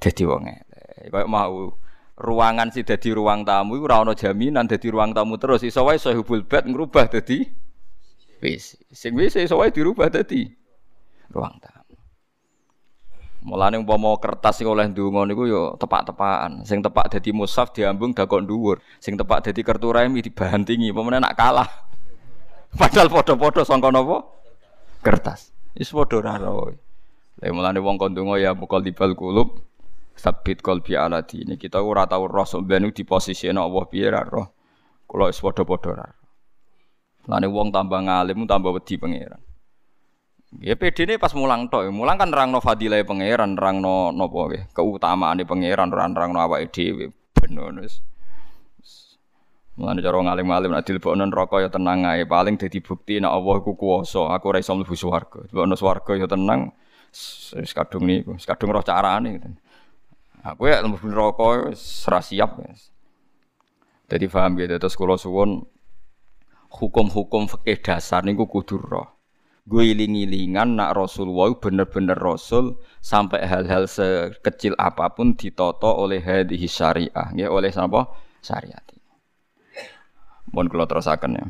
dadi wong elek. Kayak mau ruangan sih dadi ruang tamu iku ora ana jaminan dadi ruang tamu terus iso wae sahibul bed ngrubah dadi wis. Sing wis iso wae dirubah dadi ruang tamu. Mulane umpama kertas sing oleh ndonga niku yo tepak-tepakan. Sing tepak dadi mushaf diambung dakok dhuwur. Sing tepak dadi kertu remi dibantingi. Pemene nak kalah. Padahal padha-padha sangka napa? Kertas. Wis padha ora Lah mulane wong kon donga ya mukal dibal kulub sabit qalbi ala ini kita ora tau roh sampeyan di posisi Allah piye ra roh. Kula wis padha-padha ra. Mulane wong tambah ngalim tambah wedi pangeran. Ya PD ini pas mulang tok, mulang kan nerangno fadilah pangeran, nerangno napa nggih, keutamaane pangeran, nerangno awake dhewe. Bener wis. Mulane cara ngalim-alim nek dilebokno neraka ya tenang ae, paling dadi bukti nek Allah iku kuwasa, aku ora iso mlebu swarga. Dilebokno swarga ya tenang, wis kadung niku, wis kadung roh carane gitu. Aku ya mlebu neraka wis ora siap. Dadi paham gitu terus kula suwun hukum-hukum fikih dasar niku kudu roh. Gue iling-ilingan nak Rasulullah bener-bener Rasul sampai hal-hal sekecil apa pun ditoto oleh hadis syariah, ya oleh apa? Syariat. Mohon kalau terusakan ya.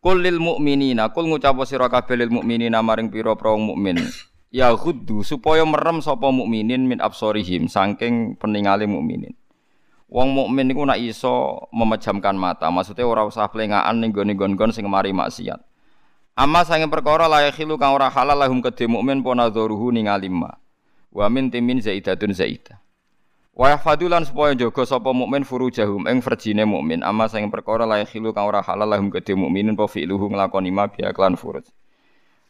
Kul lil mukminina, kul ngucap sira kabeh lil mukminina maring pira-pira mukmin. Ya ghuddu supaya merem sapa mukminin min absorihim saking peningale mukminin. Wong mukmin niku nak iso memejamkan mata, maksudnya ora usah plengaan ning gone-gon sing mari maksiat. Amma sange perkara la yakhilu kang ora halal lahum kedhe mukmin pona dzuruhu ningali ma. Wa min timin zaidatun zaidah. Wa yahfadulan supaya jaga sapa mukmin furujahum ing verjine mukmin ama sing perkara la khilu kang ora halal lahum kedhe mukminin apa fi'luhu nglakoni ma biya klan furuj.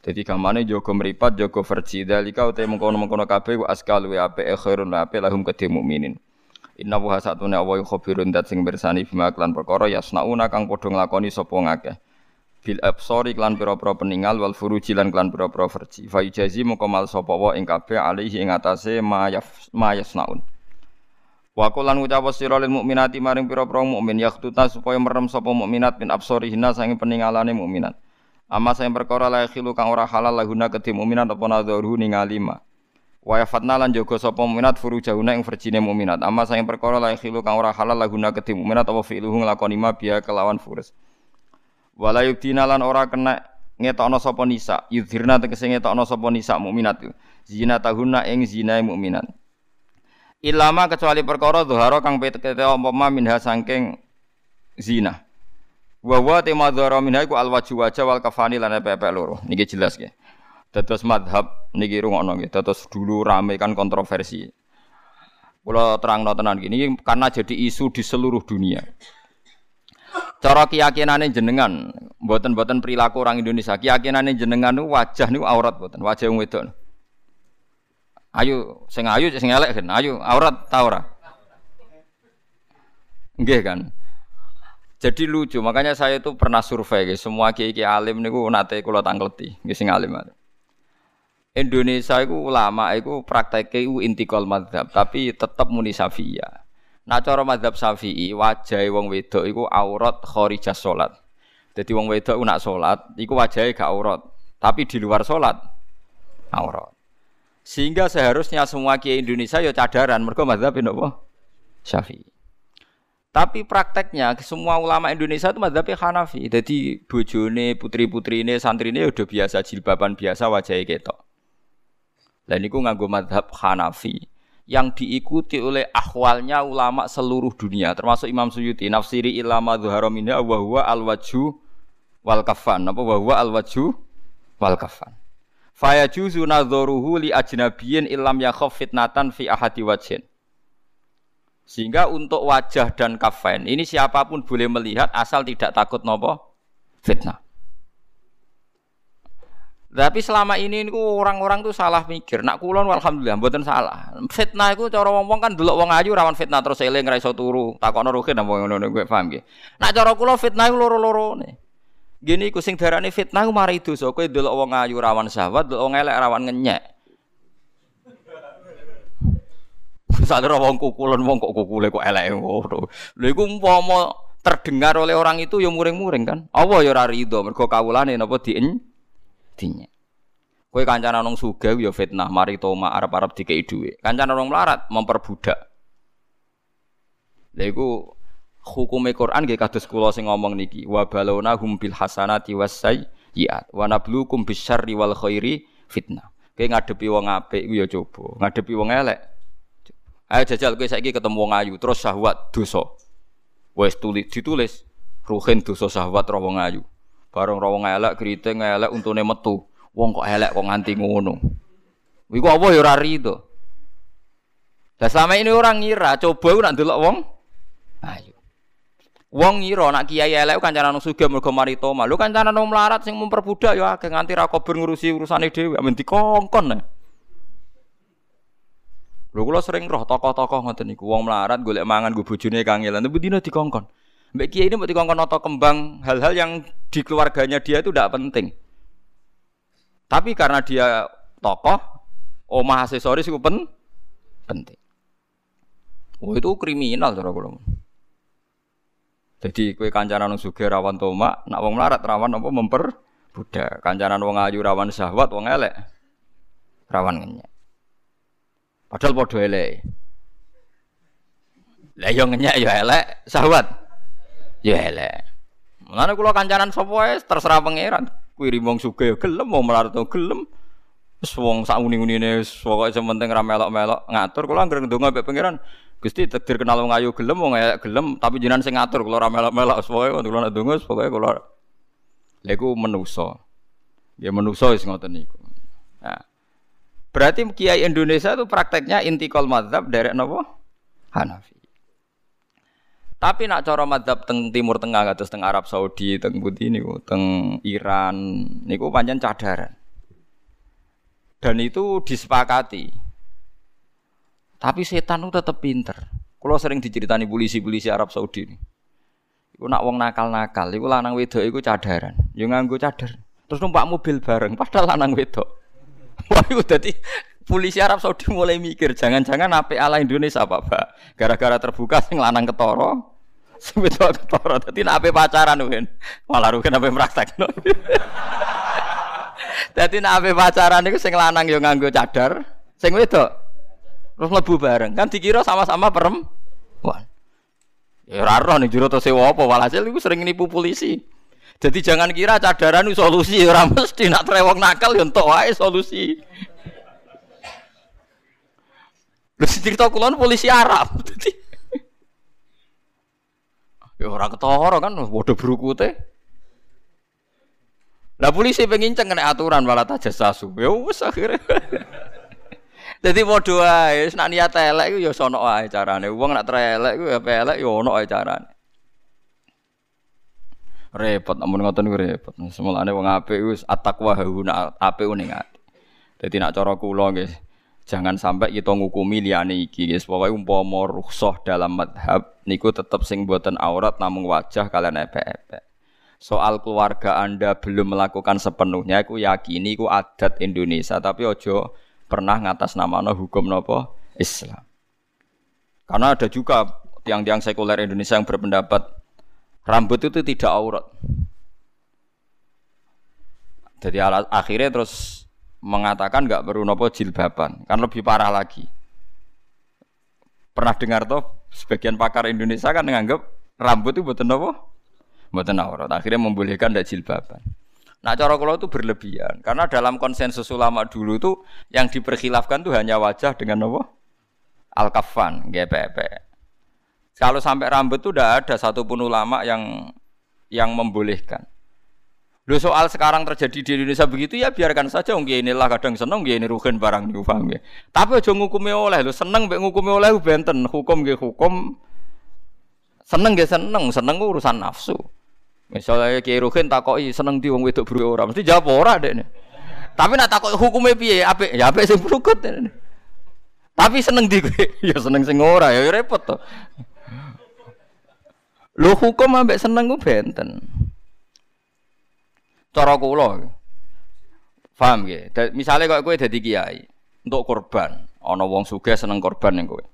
Dadi gamane jaga mripat jaga verji dalika uta mengkono-mengkono kabeh wa askal wa ape khairun ape lahum kedhe mukminin. Inna wa satune awa khabirun dat sing bersani bima klan perkara yasnauna kang padha nglakoni sapa ngakeh. Bil absori klan pira-pira peninggal wal furuji lan klan pira-pira verji. Fa yujazi mongko mal sapa wa ing kabeh alihi ing atase ma yasnaun. Wa qulan ngucap sira lil mukminati maring pira-pira mukmin yaktuta supaya merem sapa mukminat min absorihina sange peningalane mukminat. Amma sing perkara la khilu kang ora halal lahuna kedhe mukminat apa nadharu ningali ma. Wa yafatna lan jaga sapa mukminat furujahuna ing verjine mukminat. Amma sing perkara la khilu kang ora halal lahuna kedhe mukminat apa fi'luhu nglakoni ma biya kelawan furus. Wala yudina lan ora kena ngetokno sapa nisa, yudhirna tegese ngetokno sapa nisa mukminat. Zina tahunna ing zinae mukminat. Ilama kecuali perkara dhuhara kang petete umpama minha saking zina. Wa wa tema dhuhara minha iku alwaju wajah wal kafani lan pepek loro. Niki jelas nggih. Dados madhab niki rungokno nggih. Dados dulu rame kan kontroversi. Kula terangno tenan gini karena jadi isu di seluruh dunia. Cara keyakinane jenengan, mboten-mboten perilaku orang Indonesia, keyakinane jenengan niku wajah niku aurat mboten, wajah wong wedok. Ayo sing ayu sing elek kan. Ayo aurat ta ora? Nggih kan. Jadi lucu, makanya saya itu pernah survei guys, semua kiai-kiai alim niku nate kula tangkleti, nggih sing alim. Indonesia itu ulama itu praktek itu intikal madhab, tapi tetap muni safiyah. Nah cara madhab syafi'i wajah wong wedok iku aurat kharijah salat. Jadi wong wedok nak salat iku wajahnya gak aurat, tapi di luar salat aurat. Sehingga seharusnya semua kiai Indonesia ya cadaran mereka mazhab apa? Syafi'i. Tapi prakteknya semua ulama Indonesia itu mazhabnya Hanafi. Jadi bojone, putri-putri ini, santri ini udah biasa jilbaban biasa wajahnya ketok. Dan itu nganggo mazhab Hanafi yang diikuti oleh akhwalnya ulama seluruh dunia termasuk Imam Suyuti nafsiri ilama dhuhara minha wa huwa al wajhu wal kafan apa wa huwa al wajhu wal kafan Faya juzu nadzoruhu li ajnabiyin ilam yakhaf fitnatan fi ahadi wajhin. Sehingga untuk wajah dan kafain ini siapa pun boleh melihat asal tidak takut nopo fitnah. Tapi selama ini orang-orang tuh salah mikir. Nak kulon alhamdulillah mboten salah. Fitnah itu cara wong-wong kan dulu wong ayu rawan fitnah terus eling ra iso turu. Takokno ruhin apa ngono gue paham nggih. Nak cara kula fitnah itu loro nih. Gini iku sing darane fitnah ku mari dosa. Kowe delok wong ayu rawan syahwat, delok wong elek rawan ngenyek. Sadar wong kukulan wong kok kukule kok elek ngono. Lha iku umpama terdengar oleh orang itu ya muring-muring kan. Allah ya ora rido mergo kawulane napa dien dinyek. Kowe kancana nang sugih ya fitnah, mari toma arep-arep dikei dhuwit. Kancana nang melarat memperbudak. Lha iku hukume Quran nggih kados kula sing ngomong niki wa balona hum bil hasanati was sayyiat wa nabluukum bisyarri wal khairi fitnah. Kowe ngadepi wong apik iku ya coba, ngadepi wong elek. Ayo jajal kowe saiki ketemu wong ayu terus syahwat dosa. Wes tulis ditulis ruhin dosa syahwat ro wong ayu. Bareng wong elek kriting elek untune metu. Wong kok elek kok nganti ngono. Iku apa ya ora rido. Lah selama ini orang ngira coba nak ndelok wong ayu. Wong ngira nak kiai elek kancanan sugih mergo mari toma. Lho kancanan melarat sing memperbudak ya akeh nganti ra kober ngurusi urusane dhewe amen dikongkon. Lho kula sering roh tokoh-tokoh ngoten niku wong melarat golek mangan go bojone kangelan tapi dina dikongkon. Mbak kiai ini mau dikongkon atau kembang hal-hal yang di keluarganya dia itu tidak penting. Tapi karena dia tokoh, omah aksesoris itu pen penting. Oh itu kriminal cara kula. Jadi kue kancanan sugih rawan tomak, nak wong melarat rawan apa memper budak. Kancanan wong ayu rawan syahwat, wong elek rawan ngenyek. Padahal padha elek. Lah yo ngenyek yo elek, syahwat yo elek. Mulane kula kancanan sapa wae terserah pangeran. Kuwi wong sugih yo gelem, wong melarat gelem. Wis wong sak uni-unine pokoke sementing ra melok-melok ngatur kula anggere ndonga mbek pangeran. Gusti takdir kenal wong ayu gelem wong elek gelem tapi jenengan sing ngatur kula ora melok-melok pokoke kula nak donga pokoke kula lha iku menusa. Ya menusa wis ngoten niku. Nah. Berarti kiai Indonesia itu prakteknya intikal mazhab dari napa? Hanafi. Tapi nak cara madhab teng Timur Tengah atau teng Arab Saudi, teng Budi niku, teng Iran niku panjang cadaran. Dan itu disepakati. Tapi setan itu tetap pinter. Kalau sering diceritani polisi-polisi Arab Saudi ini. Iku nak wong nakal-nakal, iku lanang wedok iku cadaran. Yo nganggo cadar. Terus numpak mobil bareng, padahal lanang wedok. Wah, itu dadi polisi Arab Saudi mulai mikir, jangan-jangan apa ala Indonesia apa, Pak? Gara-gara terbuka sing lanang ketoro, sing wedok ketara. Dadi nek ape pacaran kan. Malah rugen ape praktekno. Dadi nek ape pacaran iku sing lanang yo nganggo cadar, sing wedok terus mlebu bareng. Kan dikira sama-sama perempuan. Ya ora roh ning jero to sewa apa walhasil sering nipu polisi. Jadi jangan kira cadaran itu solusi ora mesti nak trewong nakal yo entuk wae solusi. Lha cerita kulon polisi Arab. Dadi Ya ora ketara kan padha brukute. Lah polisi pengen kena aturan malah tajasasu. Ya wis akhire. Dadi padha wae, nek niat elek iku ya sono wae carane. Wong nak elek iku ya elek ya ono wae carane. Repot namun ngoten niku repot. Semulane wong apik wis at-taqwa hauna apik ning ati. Dadi nak cara kula nggih Jangan sampai kita ngukumi liyane iki guys. Pokoke umpama rukhsah dalam madhab niku tetep sing boten aurat namung wajah kalian epek-epek. Soal keluarga Anda belum melakukan sepenuhnya aku yakini iku adat Indonesia tapi ojo pernah ngatas nama no hukum nopo Islam. Karena ada juga tiang-tiang sekuler Indonesia yang berpendapat rambut itu tidak aurat. Jadi akhirnya terus mengatakan nggak perlu nopo jilbaban, kan lebih parah lagi. Pernah dengar toh sebagian pakar Indonesia kan menganggap rambut itu buatan nopo, buatan aurat. Akhirnya membolehkan tidak jilbaban. Nah cara kalau itu berlebihan karena dalam konsensus ulama dulu itu yang diperkhilafkan itu hanya wajah dengan nopo al kafan GPP. Kalau sampai rambut itu tidak ada satupun ulama yang yang membolehkan. Lo soal sekarang terjadi di Indonesia begitu ya biarkan saja mungkin inilah kadang seneng ini rugen barang niku paham ya. Tapi aja ngukumi oleh lo seneng mbek ngukumi oleh benten hukum nggih hukum seneng nggih seneng seneng urusan nafsu. Misalnya Kiai Ruhin takoki seneng di wong wedok buru ora mesti jawab ora dek Tapi nak takoki hukumnya piye apik ya apik sing brukut Tapi seneng di ya seneng sing ora ya repot to. Lo hukum ambek seneng ku benten. Cara kula. Paham nggih? Misale kok kowe dadi kiai untuk korban, ana wong sugih seneng korban ning kowe.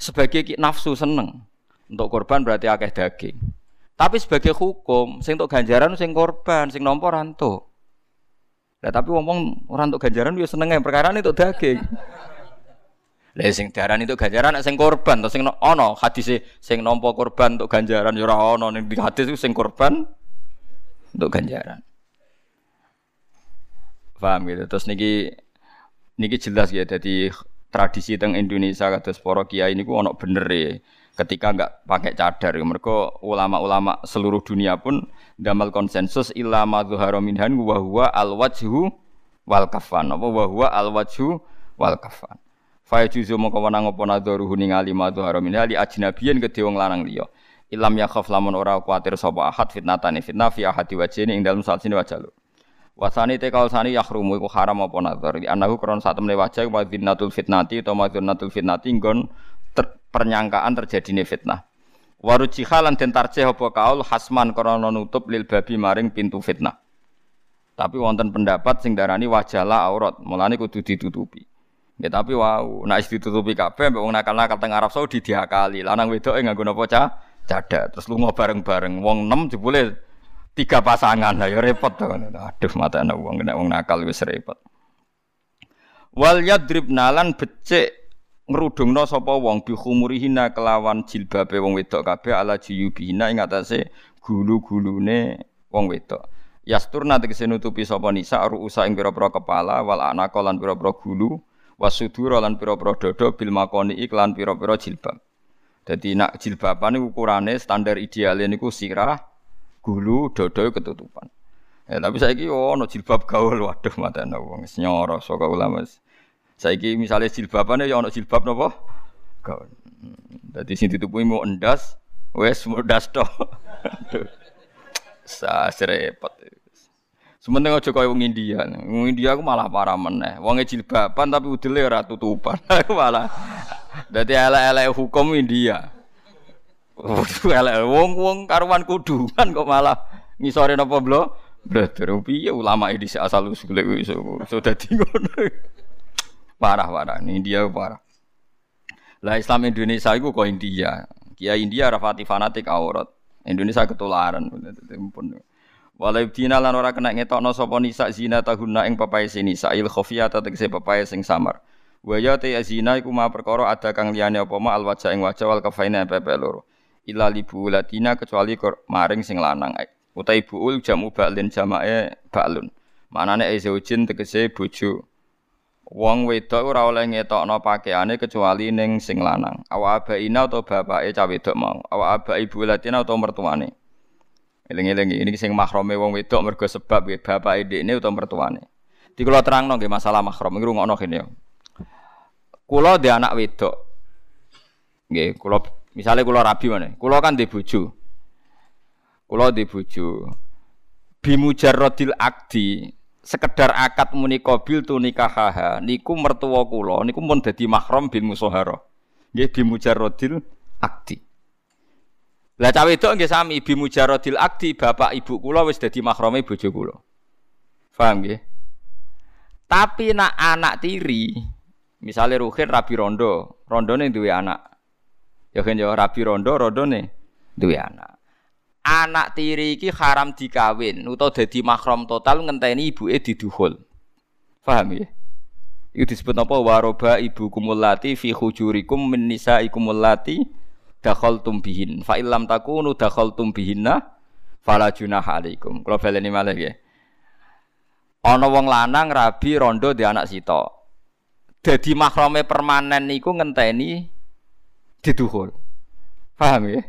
Sebagai nafsu seneng untuk korban berarti akeh daging. Tapi sebagai hukum, sing untuk ganjaran sing korban, sing nampa ranto. Lah tapi wong-wong ora entuk ganjaran yo seneng perkara itu daging. Lah sing diarani itu ganjaran sing korban to sing ana hadis sing nampa korban untuk ganjaran yo ora ana ning hadis sing korban untuk ganjaran. Paham gitu. Terus niki niki jelas ya jadi tradisi teng Indonesia kados para kiai niku ana bener ya. Ketika enggak pakai cadar, ya. mereka ulama-ulama seluruh dunia pun damal konsensus illa madzuhara minhan wa huwa al wajhu wal kafan. Apa wa huwa al wajhu wal kafan. Fa yajuzu mongko wenang apa nadharuhu ningali madzuhara minha li ajnabiyin kedhe wong lanang liya. Ilam yakhaf lamun ora kuatir sapa ahad fitnatane fitnah fi ahadi wajhini ing dalem salsine wajah Wasani te sani yahrumu iku haram apa nazar. Di anahu kron saat temne wajah wa dzinatul fitnati atau madzunnatul fitnati nggon ter, pernyangkaan terjadine fitnah. Waruji halan den tarjih apa kaul hasman krana nutup lil babi maring pintu fitnah. Tapi wonten pendapat sing darani wajahlah aurat, mulane kudu ditutupi. Ya tapi wow, nek ditutupi kabeh mbek wong nakal-nakal teng Arab Saudi diakali. Lanang wedoke nganggo napa cah? Cadak. Terus lunga bareng-bareng. Wong 6 jebule tiga pasangan lah ya repot tuh aduh mata anak uang kena uang nakal wis repot. Wal yadrib nalan becek ngrudungno sapa wong bi khumurihina kelawan jilbabe wong wedok kabeh ala jiyubihina ing atase gulu-gulune wong wedok. Yasturna tegese nutupi sapa nisa ruusa ing pira-pira kepala wal anaka lan pira-pira gulu wasudura lan pira-pira dada bil makoni iklan pira-pira jilbab. Dadi nak jilbaban ukurane standar idealnya niku sirah gulu dodo ketutupan. Ya, tapi saya ki no jilbab gaul waduh mata wong nyoro saka ulama. Saya ki misalnya jilbabane ya ono jilbab nopo gaul. Dadi sing ditupuhi mau endas, wes mudas to. Sa repot. Sementing aja kaya wong India. Wong India aku malah parah meneh. Wong jilbaban tapi udele ora tutupan. Aku malah dadi elek-elek hukum India. Elek wong-wong karuan kudungan kok malah ngisore napa blo? Brother, piye ulama ini asal usul iso so dadi ngono. Parah-parah, India parah. Lah Islam Indonesia itu kok India. Kiai India rafati fanatik aurat. Indonesia ketularan. Walau dina lan ora kena ngetokno sapa nisa zina tahunna ing papae nisa il khafiyata tegese papae sing samar. Wa ya te zina iku ma perkara ada kang liyane apa ma al wajah ing wajah wal kafaina pepe loro. Illa libu latina kecuali maring sing lanang. Utai buul jamu ba'lin jamae ba'lun. Manane e zaujin tegese bojo. Wong wedok ora oleh ngetokno pakaiane kecuali ning sing lanang. Awa abaina atau bapake cah wedok mau. Awa abai ibu latina atau mertuane. Eling-eling ini sing mahrome wong wedok mergo sebab nggih bapake dekne utawa mertuane. Di kula terangno nggih masalah mahram iki rungokno kene ya. Kula di anak wedok. Nggih, kula misale kula rabi mana? Kula kan di bojo. Kula di bojo. Bimujarrodil akdi sekedar akad muni qabil tu nikahaha niku mertua kula niku pun dadi mahram bil musahara. Nggih bimujarrodil akdi. Lah cawe wedok nggih sami ibu mujarodil akdi bapak ibu kula wis dadi mahrame bojo kula. Paham nggih? Tapi nak anak tiri, misalnya Ruhin rabi rondo, rondone duwe anak. Ya kan ya rabi rondo, rondone duwe anak. Anak tiri iki haram dikawin utawa dadi mahram total ngenteni ibuke diduhul. Paham ya? Itu disebut apa waroba ibu kumulati fi hujurikum min nisaikum allati dakhaltum bihin fa illam takunu dakhaltum bihinna fala junaha alaikum kula baleni malih nggih ana wong lanang rabi rondo di anak sito dadi mahrame permanen niku ngenteni diduhul paham ya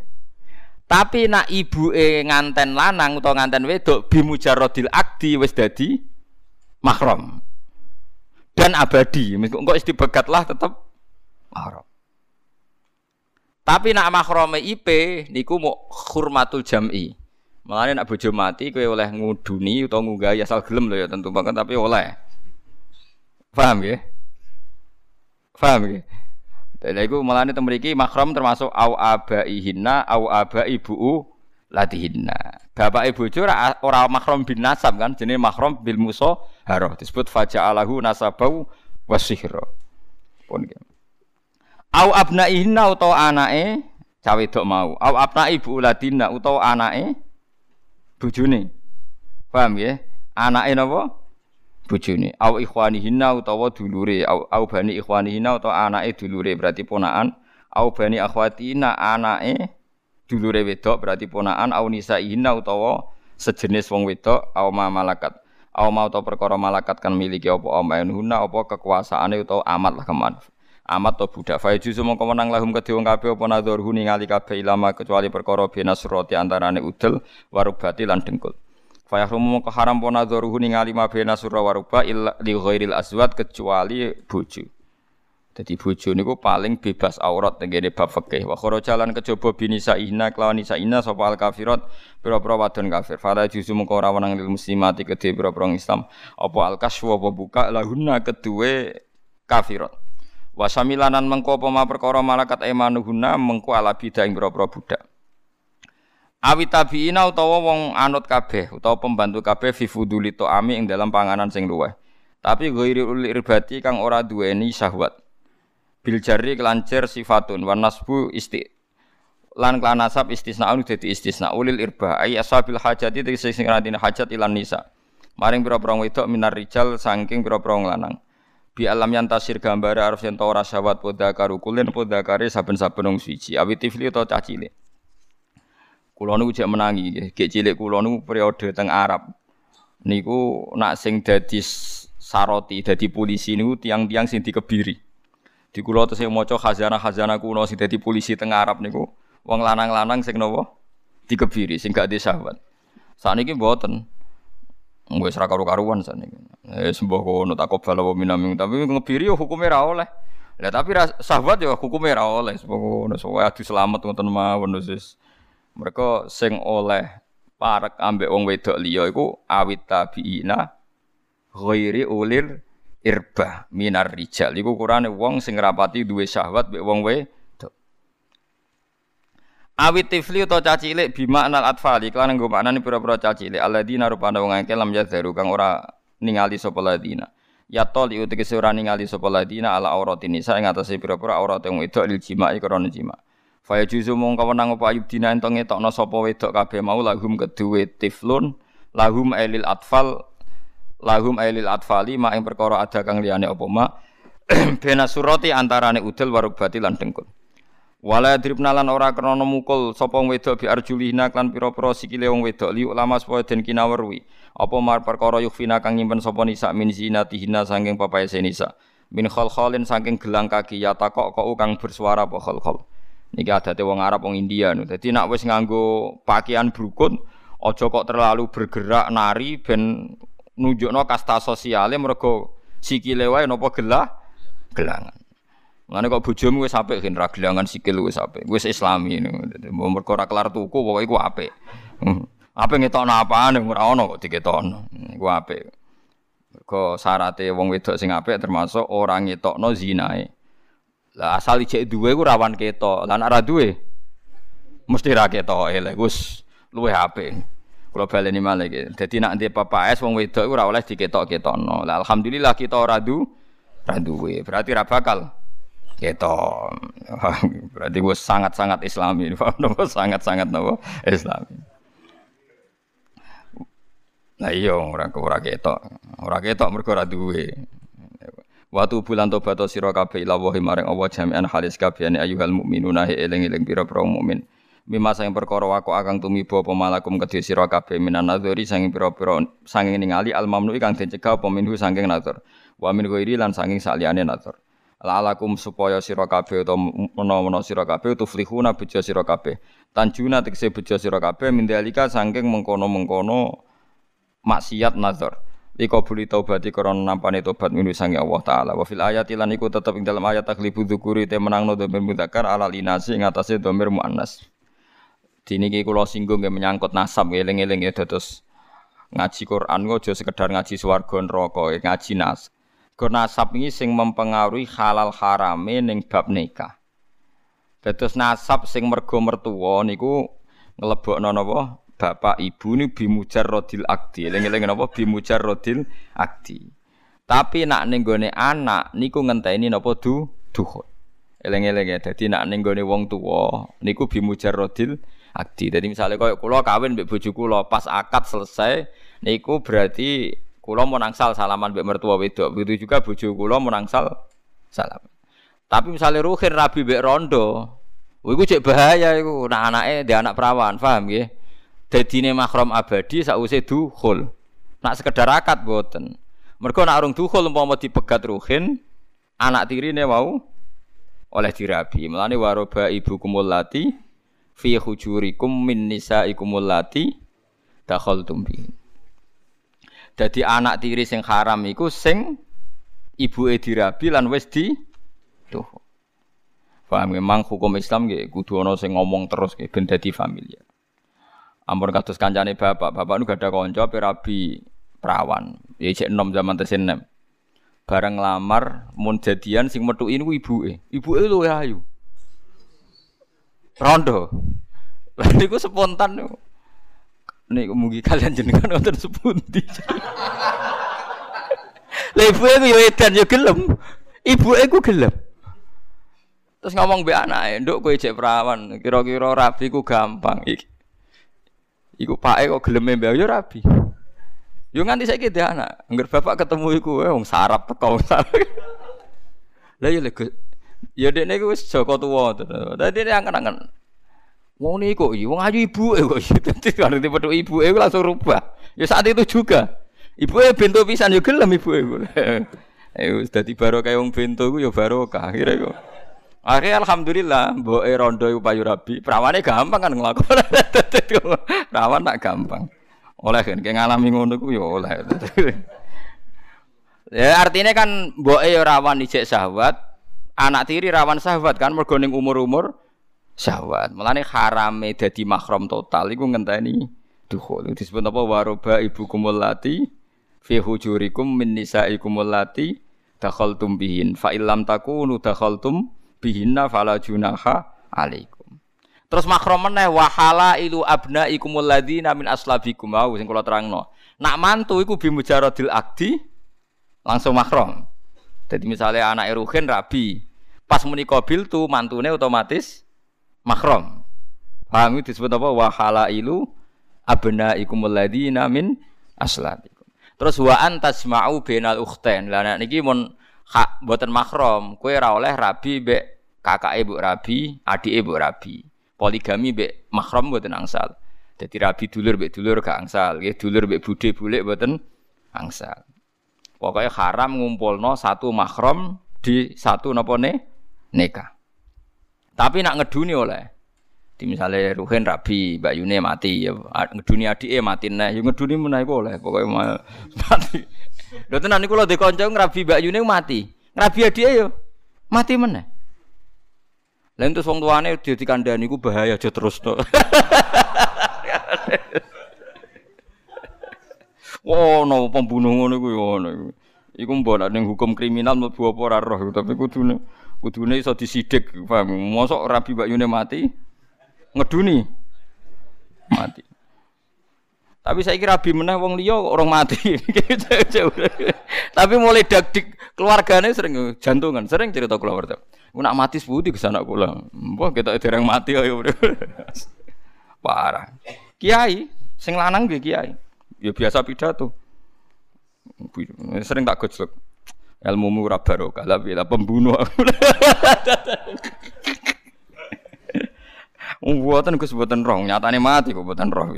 tapi nak ibuke nganten lanang utawa nganten wedok bimujarodil akdi wis dadi mahram dan abadi kok istibegat lah tetap mahram tapi nak mahrome IP niku mau hurmatul jam'i. Makanya nak bojo mati kowe oleh nguduni utawa ngunggahi asal gelem lho ya tentu banget tapi oleh. Paham ya? Paham ya? Jadi iku malane teng mriki mahram termasuk au abaihinna au abai ibu latihinna. Bapak ibu ora ora mahram bin nasab kan jenenge mahram bil musa haro disebut faja'alahu nasabau wasihra. Pun gitu. Au abnaihinna utawa anake cawe dok mau. Au abnai ibu uladina utawa anake bojone. Paham ya? Anake napa? Bojone. Au ikhwanihinna utawa dulure. Au, au bani ikhwanihinna utawa anake dulure berarti ponakan. Au bani akhwatina anake dulure wedok berarti ponakan. Au nisaihinna utawa sejenis wong wedok. Au ma malakat. Au ma utawa perkara malakat kan miliki apa amainuna apa kekuasaane utawa amat lah keman amat to budak fa juzu mongko menang lahum kedhe wong kabeh apa nadhurhu ningali kabeh ilama kecuali perkara bena surati antarane udel warubati lan dengkul fa yahrumu mongko haram apa nadhurhu ningali ma bena surra waruba illa li ghairil azwat kecuali bojo Jadi bojo niku paling bebas aurat tenggene bab fikih. Wa kharaja lan kejaba binisa ihna kelawan nisa ihna sapa al kafirat pira-pira wadon kafir. Fala juzu mengko ora wenang lil muslimati kedhe pira-pira Islam apa al kaswu apa buka lahunna kedue kafirat. Wasamilanan mengko apa perkara malakat emanuhuna mengko ala bida ing pira-pira budak. Awi tabiina utawa wong anut kabeh utawa pembantu kabeh fi fuduli ami ing dalam panganan sing luweh. Tapi ghairi uli irbati kang ora duweni syahwat. Bil jari kelancer sifatun wan nasbu isti lan kelan nasab istisnaun dadi istisna ulil irba ay ashabil hajati tegese sing hajat ilan nisa. Maring pira-pira wedok minar rijal saking pira-pira lanang bi alam yang tasir gambar arep yen ora syawat poda karu kulen poda kare saben-saben wong suci awit tifli utawa cah kula niku jek menangi nggih. Gek cilik kula niku periode teng Arab. Niku nak sing dadi saroti dadi polisi niku tiang-tiang sing dikebiri. Di kula tesih maca khazanah-khazanah kuno sing dadi polisi teng Arab niku wong lanang-lanang sing napa dikebiri sing gak disahwat. Saniki mboten. Wis ra karu-karuan sakniki. Eh sembah kono takobal apa minaming tapi ngebiri yo hukume ra oleh. Lah tapi sahabat ya hukumnya ra oleh ngono so adu selamat ngoten mawon wis. Mereka sing oleh parek ambek wong wedok liya iku awit tabiina ghairi ulir irba minar rijal iku kurane wong sing rapati duwe syahwat mbek wong wedok. Awit tifli utawa caci cilik bima anal atfali kelan nggo maknane pira-pira caci cilik alladzina rupane wong akeh lam kang ora ningali sapa ladina. Ya tol iku tegese ora ningali sapa ladina ala auratin nisa ing atase pira-pira aurat wong wedok lil jima'i krana jima'. Fa juzu mung kawenang apa ayub dina ento ngetokno sapa wedok kabeh mau lahum keduwe tiflun lahum ailil atfal lahum ailil atfali mak ing perkara ada kang liyane apa mak bena surati antarane udel warubati lan dengkul. Wala dribna lan ora krana mukul sapa wedok bi arjulihna klan pira-pira sikile wong wedok li ulama supaya den. Apa mar perkara yukfina kang nyimpen sapa nisa min zinatihina saking papaese nisa. Min khal-khalin saking gelang kaki ya takok kok kang bersuara apa khal-khal. Niki adate wong Arab wong India nu. Dadi nak wis nganggo pakaian brukut aja kok terlalu bergerak nari ben nunjukno kasta sosiale mergo sikile wae napa gelah gelangan. Ngene kok bojomu wis apik gen ra gelangan sikil wis apik. Wis islami ngono. Mergo ora kelar tuku pokoke iku apik. Hmm. Apik ngetokno apane ora ono kok diketokno. Iku apik. Mergo syarate wong wedok sing apik termasuk ora ngetokno zinae. Lah asal ijek duwe ku rawan ketok. Lah nek ora duwe mesti ra ketok. Lha Gus luwih apik. Kula baleni malih iki. Dadi nek ndek papas wong wedok ora oleh diketok-ketokno. Lah alhamdulillah kita ora du ra duwe. Berarti ra bakal Gitu. Berarti gue sangat-sangat islami. Sangat-sangat nopo islami. Nah iya orang ora ketok. Ora ketok mergo ora duwe. Watu bulan tobat sira kabeh ila wahi maring Allah jami'an halis kabehane ayyuhal mukminuna eling-eling pira-pira mukmin. Mima sang perkara wako akang tumiba apa malakum kedhe sira kabeh minan nadzuri sang pira-pira sanging ningali al mamnu kang den cegah apa minhu saking nazar. Wa min ghairi lan sanging saliyane nazar lalakum supaya sira kabeh utawa menawa sira kabeh tuflihuna bejo sira kabeh tanjuna tegese bejo sira kabeh mindalika saking mengkono-mengkono maksiat nazar Likobuli taubati karena nampane tobat minu sangi Allah Ta'ala Wa fil ayat ilan iku tetep ing dalam ayat takhlibu dzukuri te menangno domir mudzakkar ala linasi ing atase domir muannas ki kula singgung nggih menyangkut nasab eling-eling ya terus ngaji Quran aja sekedar ngaji swarga neraka ngaji nas Go nasab ini sing mempengaruhi halal harame ning bab nikah. Dados nasab sing mergo mertua niku nglebokno napa? Bapak ibu ini bimujar rodil akdi. Eling-eling napa bimujar rodil akdi. Tapi nak ning gone anak niku ngenteni napa du duhur. Eling-eling ya. Nak ning gone wong tuwa niku bimujar rodil akdi. Dadi misalnya koyo kula kawin mbek bojo kula pas akad selesai niku berarti Kulo mau nangsal salaman mbek mertua wedok. Begitu juga bojo kulo mau nangsal salam. Tapi misalnya ruhin rabi mbek rondo, iku cek bahaya iku. Nah anake dia anak perawan, paham nggih? Dadine mahram abadi sause dukhul. Nak sekedar akad boten. Mergo nak urung dukhul umpama dipegat ruhin, anak tirine mau oleh dirabi. Mulane waroba ibu kumulati fi hujurikum min nisaikumul lati dakhaltum bihin. Jadi anak tiri sing haram iku sing ibuke dirabi lan wis di tuh. Paham memang hukum Islam nggih kudu ana sing ngomong terus nggih ben dadi familiar. Ampun kados kancane bapak, bapak nu gak ada kanca rabi perawan. Ya cek enom zaman tesen nem. Bareng lamar mun jadian sing metuki niku ibuke. Ibuke luwih ayu. Rondo. Lah niku spontan niku. Nek mugi kalian jenengan wonten sepundi. Lah ibu aku yo edan yo gelem. Ibu aku gelem. Terus ngomong be anake, "Nduk kowe cek perawan, kira-kira rabi ku gampang iki." Iku pake kok geleme mbak yo rabi. Yo nganti saiki dhe anak. Angger bapak ketemu iku wong sarap teko. Lah yo lek Ya dekne iku wis Joko tuwa. Dadi dia angen-angen. Wong niku iki wong ayu ibu kok dadi karo tipe ibu e langsung rubah. Ya saat itu juga. Ibu e bento pisan ya gelem ibu e. Eh wis dadi barokah wong bento iku ya barokah kira iku. Akhirnya alhamdulillah, mbok e rondo iku payu rabi, prawane gampang kan nglakoni. Perawan tak gampang. Oleh kan ngalami ngono ku ya oleh. ya artinya kan mbok e rawan ijek syahwat, anak tiri rawan syahwat kan mergo ning umur-umur syahwat. Mulane harame dadi mahram total iku ngenteni dukhul. Disebut apa waroba ibu kumulati fi hujurikum min nisaikum allati dakhaltum bihin fa illam takunu dakhaltum bihinna fala junaha alaikum. Terus mahram meneh wa halailu abnaikum alladzina min aslabikum mau sing kula terangno. Nak mantu iku bimujaradil akdi langsung mahram. Jadi misalnya anak Eruhin rabi, pas muni kobil tuh mantune otomatis mahram. Paham itu disebut apa? Wa halailu abnaikum alladzina min aslabi. Terus wa antasma'u bainal ukhtain. Lah nek niki mun hak mboten mahram, kowe ora oleh rabi mbek kakake mbok rabi, adike mbok rabi. Poligami mbek mahram mboten angsal. Jadi rabi dulur mbek dulur gak angsal, nggih dulur mbek budhe bulik mboten angsal. Pokoknya haram ngumpulno satu mahram di satu napa ne nikah. Tapi nak ngeduni oleh di misalnya Ruhin rabi, Mbak Yune mati, ya ngeduni adike mati nah, ya ngeduni meneh boleh, pokoknya mati. Lho tenan niku lho dikonco ngrabi Mbak Yune mati. Ngrabi adike yo mati meneh. Lah entus wong tuane dikandani ku bahaya aja terus to. Wono pembunuh ngono iku ngono iku. Iku mbok ning hukum kriminal mlebu apa ora roh, tapi kudune kudune iso disidik, paham? Mosok rabi Mbak Yune mati, ngeduni mati. Tapi saya kira rabi meneh wong liya orang mati. Tapi mulai dagdik keluarganya sering jantungan, sering cerita keluarga. Nak mati seputi ke sana kula. Mbah kita dereng mati ayo. Parah. Kiai sing lanang nggih kiai. Ya biasa pidato. Sering tak gojlok. Ilmu murah barokah, tapi pembunuh. Mboten Gus mboten roh, nyatane mati kok mboten roh.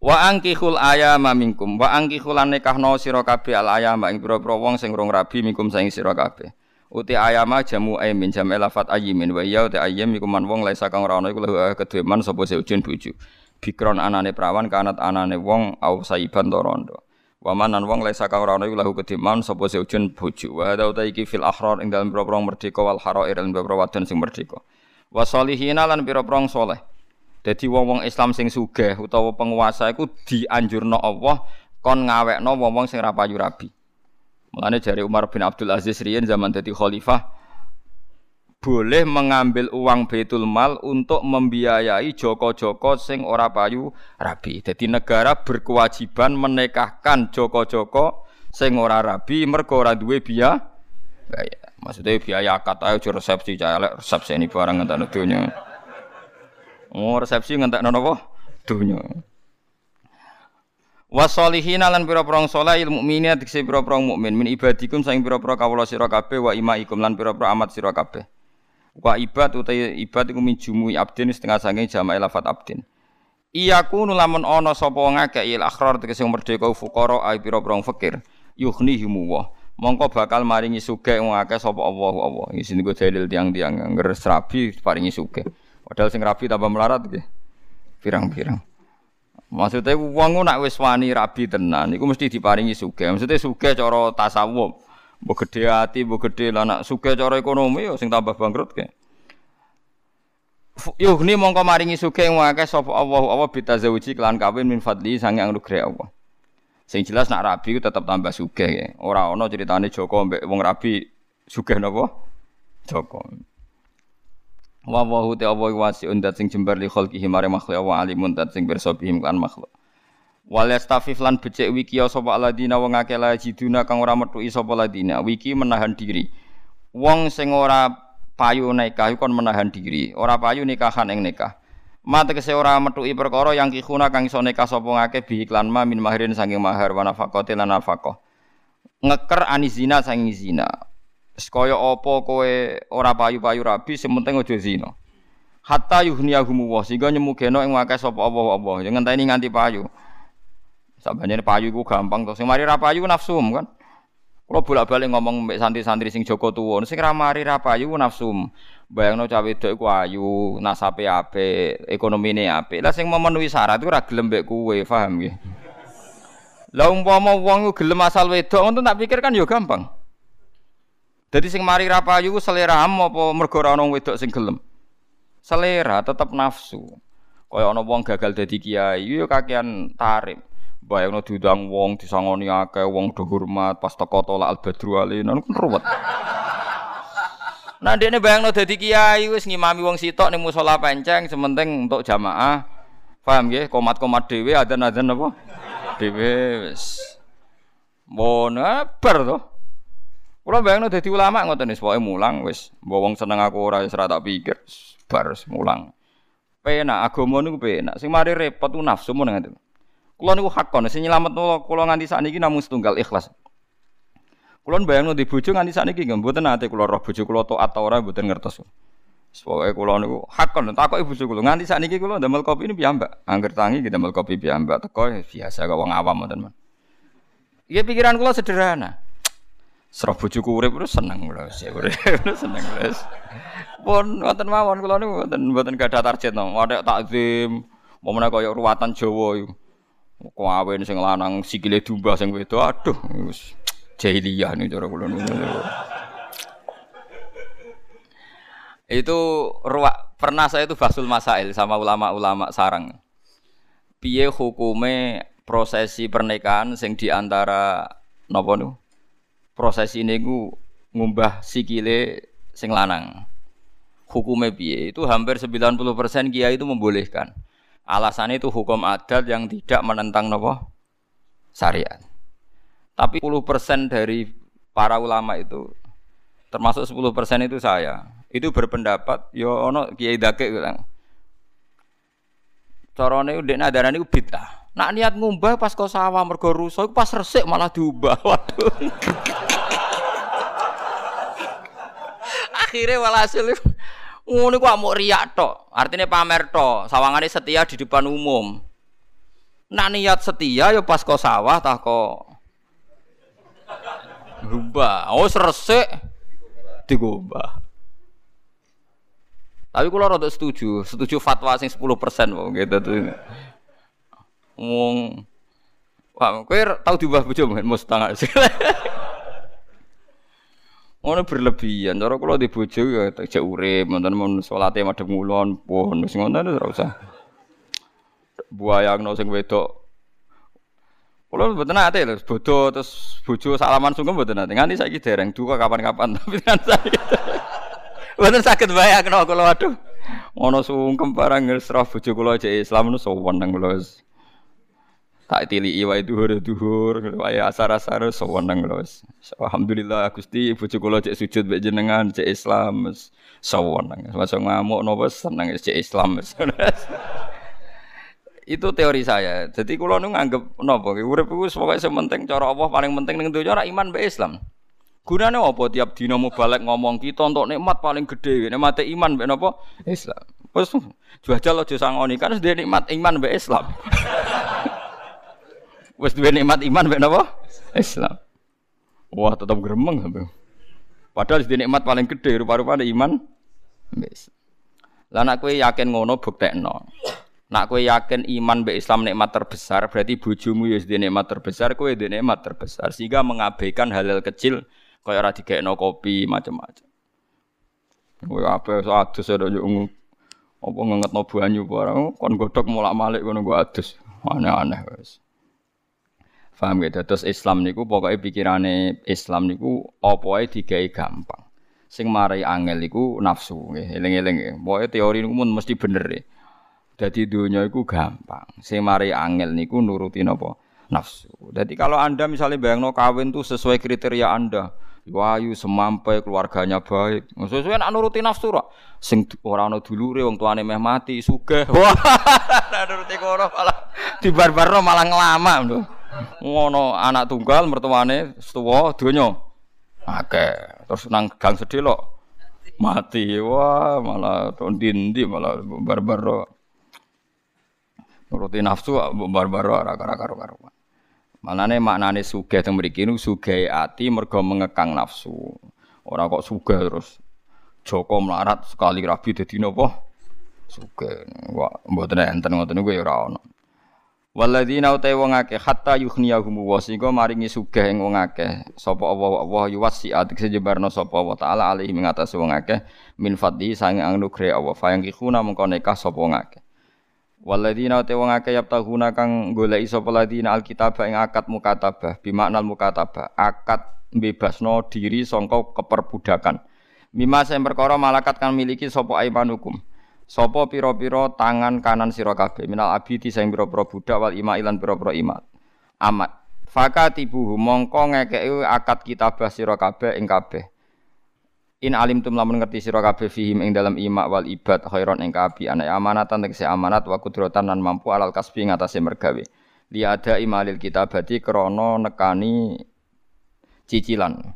Wa angkihul ayama minkum wa angkihul nikahno sira kabeh al ayama ing pira-pira wong sing rong rabi minkum saing sira kabeh. Uti ayama jamu aymin jam elafat ayimin wa ya uti ayam iku man wong laisa kang ora ana iku lahu kedue man sapa seujun bojo. Bikron anane prawan kanat anane wong au saiban torondo. Wa manan wong laisa kang ora ana iku lahu kedue man sapa seujun bojo. Wa hada uta iki fil ahrar ing dalem pira-pira merdeka wal harair ing pira-pira wadon sing merdeka wa salihina lan pira-pira saleh. Dadi wong-wong Islam sing sugih utawa penguasa iku dianjurno Allah kon ngawekno wong-wong sing ra payu rabi. Mulane jari Umar bin Abdul Aziz riyen zaman dadi khalifah boleh mengambil uang Baitul Mal untuk membiayai joko-joko sing ora payu rabi. Jadi negara berkewajiban menikahkan joko-joko sing ora rabi mergo ora duwe biaya. Maksudnya biaya akad ayo resepsi cah resepsi ini barang ngentak dunya. Oh resepsi ngentak apa? Dunya. Wasolihina lan pira-pira saleh ilmu mukminin dikse pira-pira mukmin min ibadikum saing pira-pira kawula sira kabeh wa imaikum lan pira-pira amat sira kabeh. Wa ibad utai ibad iku min jumui abdin setengah saking jamaah lafat abdin. Iyaku nulamun ana sapa ngakeh il akhrar tegese merdeka fuqara ai pira-pira fakir yughnihimu wa mongko bakal maringi sugih wong akeh sapa Allah Allah. Iki sing go dalil tiang-tiang ngger rabi paringi sugih. Padahal sing rabi tambah melarat nggih. Pirang-pirang. Maksudnya wong nak wis wani rabi tenan iku mesti diparingi sugih. Maksudnya sugih cara tasawuf. Mbok gedhe ati, mbok gedhe lah nak sugih cara ekonomi ya sing tambah bangkrut ke. Yuhni mongko maringi sugih wong akeh sapa Allah Allah bitazawuji kelan kawin min fadli sange anugerah Allah. Sing jelas nak rabi ku tetap tambah sugih ya. Ora ana ceritane Joko mbek wong rabi sugih napa? Joko. Wa wa hu ta wa wasiun dat sing jembar li khalqihi mare makhluk wa alimun dat sing pirsa bihim kan makhluk. Wal yastafif lan becek wiki ya sapa aladina wong akeh la kang ora metuki sapa ladina. Wiki menahan diri. Wong sing ora payu nikah kon menahan diri, ora payu nikahan ing nikah. Mate kese ora metuki perkara yang kikuna kang iso nikah sapa ngake bi iklan ma min mahirin saking mahar wa nafaqati lan nafaqah. Ngeker anizina saking zina. Kaya apa kowe ora payu-payu rabi sing penting aja zina. Hatta yuhniyahum wa sehingga nyemugeno ing akeh sapa Allah Allah. Ya ngenteni nganti payu. Sabane payu iku gampang to. Sing mari ra payu nafsum kan. Kalau bolak-balik ngomong mbek santri-santri sing Joko tuwa, sing ra mari ra payu nafsum. Bayangno cawe wedok iku ayu, nasape apik, ekonomine apik. Lah sing memenuhi syarat iku ora gelem mbek kowe, paham nggih? Lah umpama wong gelem asal wedok ngono tak pikir kan ya gampang. Dadi sing mari ra payu selera apa mergo ana wedok sing gelem? Selera tetep nafsu. Kaya ana wong gagal dadi kiai, yo kakean tarik. Bayangno diundang wong disangoni akeh, wong do hormat pas teko tolak al-badru alina kan ruwet. Nah dene bayangno dadi kiai wis ngimami wong sitok ning musala penceng sementing untuk jamaah. Paham nggih? Komat-komat dhewe adzan-adzan apa? Dhewe wis. Mon bar to. Kula bayangno dadi ulama ngoten wis pokoke mulang wis wong seneng aku ora wis tak pikir bar mulang. Penak agama niku penak. Sing mari repot ku nafsu mun ngoten. Kula niku hakon sing nyelametno kula nganti sakniki namung setunggal ikhlas. Kula bayangno di bojo nganti sakniki nggih mboten ate kula roh bojo kula taat ta ora mboten ngertos. Pokoke kula niku hakon takoki bojo kula nganti sakniki kula ndamel kopi ini piyambak. Angger tangi kita ndamel kopi piyambak teko biasa kok wong awam mboten. Iya pikiran kula sederhana. Serah bojoku urip terus seneng lho, urip seneng wis. Pun wonten mawon kula niku mboten mboten gadah target no. Wadek takzim, momene kaya ruwatan Jawa iku. Kawin sing lanang sikile domba sing wedo aduh wis jahiliyah niku cara kula niku. Itu ruwak pernah saya itu basul masail sama ulama-ulama sarang. Piye hukume prosesi pernikahan sing di antara napa niku? proses ini ku ngumbah sikile sing lanang. Hukumnya piye? Itu hampir 90% kiai itu membolehkan. Alasannya itu hukum adat yang tidak menentang nopo syariat. Tapi 10% dari para ulama itu termasuk 10% itu saya. Itu berpendapat yo ya ono kiai dake bilang. Carane ndek nadarane ku bid'ah. Nak niat ngumbah pas kau sawah mergo rusak pas resik malah diubah. Waduh. akhirnya walhasil ngono ku mau riak tok. Artinya pamer tok, sawangane setia di depan umum. Nak niat setia ya pas kau sawah tah kok Gubah, oh resik digubah. Tapi kalau rada setuju, setuju fatwa sing 10% wong gitu tuh. Wong Wah, kowe tau diubah bojo mungkin mustang. Ngono berlebihan. Cara kula di bojo ya tak urip, wonten mun salate madhep ngulon, pun wis ngono ora usah. Buayangno sing wedok. Kula mboten nate lho, bodo terus bojo salaman sungkem mboten nate. Nganti saiki dereng duka kapan-kapan tapi kan saya. Mboten saged bayangno kula waduh. Ngono sungkem barang ngesrah bojo kula aja Islam nu sowan nang kula tak tilii wae duhur duhur wae asar-asar sewenang lho wis. Alhamdulillah Gusti bojo kula cek sujud mek jenengan cek Islam wis sewenang. Masa ngamuk napa seneng cek Islam wis. Itu teori saya. Jadi kula nu nganggep napa urip iku pokoke sementing cara Allah paling penting ning donya ora iman mek Islam. Gunane apa tiap dina balik ngomong kita untuk nikmat paling gede, nikmat iman mek napa? Islam. Wes jual aja sangoni kan sudah nikmat iman mek Islam. Wes duwe nikmat iman mek napa? Islam. Wah, tetap gremeng sampe. Padahal di nikmat paling gede rupa-rupane iman. Wis. Lah nek kowe yakin ngono buktekno. Nak kowe yakin iman be Islam nikmat terbesar, berarti bojomu ya di nikmat terbesar, kowe di nikmat terbesar sehingga mengabaikan hal-hal kecil kaya ora digekno kopi macam-macam. Kowe apa adus ada yo apa ngengetno banyu barang kon godhok mulak-malik ngono go adus. Aneh-aneh wis. Paham gitu. Terus Islam niku pokoknya pikirane Islam niku apa ae digawe gampang. Sing marai angel niku nafsu nggih, eling-eling nggih. Pokoke teori niku mun mesti bener ya. Dadi dunia iku gampang. Sing marai angel niku nuruti napa? Nafsu. Jadi kalau Anda misalnya bayangno kawin tuh sesuai kriteria Anda, wayu semampai keluarganya baik. Sesuai nak nuruti nafsu ra. Sing ora ana dulure wong tuane meh mati sugih. Wah, nuruti kono malah dibarbarno malah ngelama lho ngono anak tunggal mertuane setuwa donya akeh terus nang gang sedelok mati wah malah ndi malah barbaro nuruti nafsu barbaro ora karo karo Manane maknane sugih teng mriki niku sugih ati mergo mengekang nafsu. Ora kok sugih terus Joko melarat sekali rabi dadi napa? Sugih. Wah, mboten enten ngoten niku ya ora. Waladina utai wong akeh hatta yughniyahum wa sehingga maringi sugih ing wong akeh. Sapa Allah Allah yuwasi atik sejebarno sapa Allah taala alaihi ing atase wong akeh. Min fadli sange anugrah Allah. Fa yang kikuna mengko nekah sapa wong akeh. Waladina utai wong akeh yaptahuna kang goleki sapa ladina alkitab ing akad mukatabah bimaknal mukatabah. Akad bebasno diri sangka keperbudakan. Mima sing perkara malakat kang miliki sapa aimanukum Sopo piro-piro tangan kanan sira kabeh minal abidi sing pira-pira budak wal ima ilan pira-pira imat. Amat. Fakatibuhu mongko ngekeki akad kitabah sira kabeh ing kabeh. In alim tum lamun ngerti sira kabeh fihim ing dalam imak wal ibad khairon ing kabi ana amanatan tegese amanat wa kudratan lan mampu alal kasbi ngatasé mergawe. Li ada imalil kitabati krana nekani cicilan.